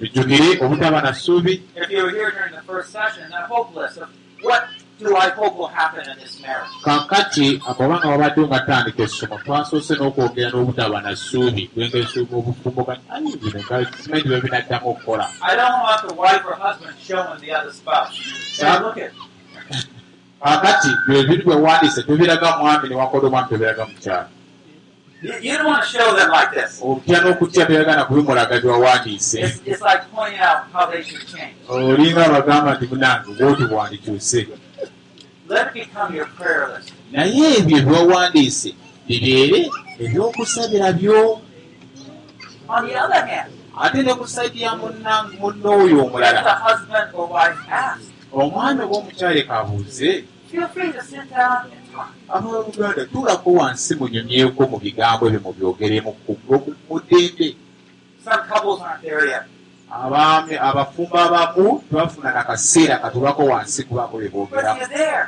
bijjukire obutaba na ssuubi If you were here during the first session, that hope list of what do I hope will happen in this marriage? kaakati akabanga wabadde nga tandika essomo twasoose n'okwogera n'obutaba na ssuubi lwengesuubi obufumbuganyi ayi bino nga simanyi bwe binaddamu okukola I don't want the wife or husband showing the other spouse. Say, look at kaakati bye bintu bwe wandiise tobiraga mwami ne wakola omwami tobiraga mukyala you, you don't want to show them like this. okutya n'okutya byagana kubimulaga byewawandiise change. olinga abagamba nti munange bwoti bwandikyuse naye ebyo ebyewawandiise bibeere ebyokusabira byo ate ne ku saidi ya munna- munno oyo if omulala omwami oba and talk. abaluganda tuulako wansi munyumyeko mu bigambo ebyo mubyogeremu mu ddembe abaami abafumbo abamu tebafuna na kaseera katulako wansi kubaako bye But boogeramu you're there.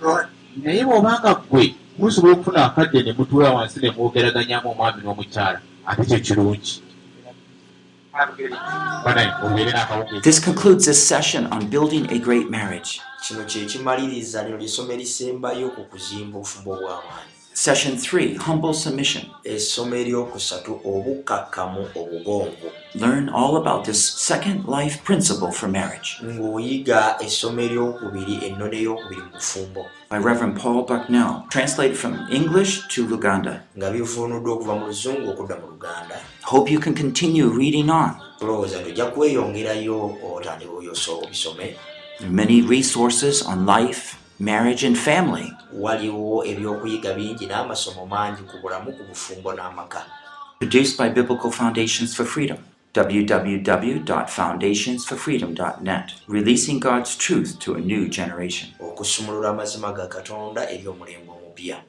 Good. naye bw'obanga ggwe musobola okufuna akadde ne mutuula wansi ne mwogeraganyamu omwami n'omukyala ate kyo kirungi Have a good evening. banaye obeere n'akawungeezi This concludes this session on building a great marriage. kino kye kimaliriza lino lyessomo erisembayo ku kuzimba obufumbo bw'amaanyi Session 3 Humble Submission. essomo eryokusatu obukkakkamu obugonvu Learn all about this second life principle for marriage. Ng'oyiga essomo eryokubiri ennono ey'okubiri mu bufumbo by Reverend Paul Bucknell, translated from English to Luganda. Hope you can continue reading on. There are many resources on life, marriage, and family. Produced by Biblical Foundations for Freedom. www.foundationsforfreedom.net. Releasing God's truth to a new generation. okusumulula amazima ga katonda eri omulembe omupya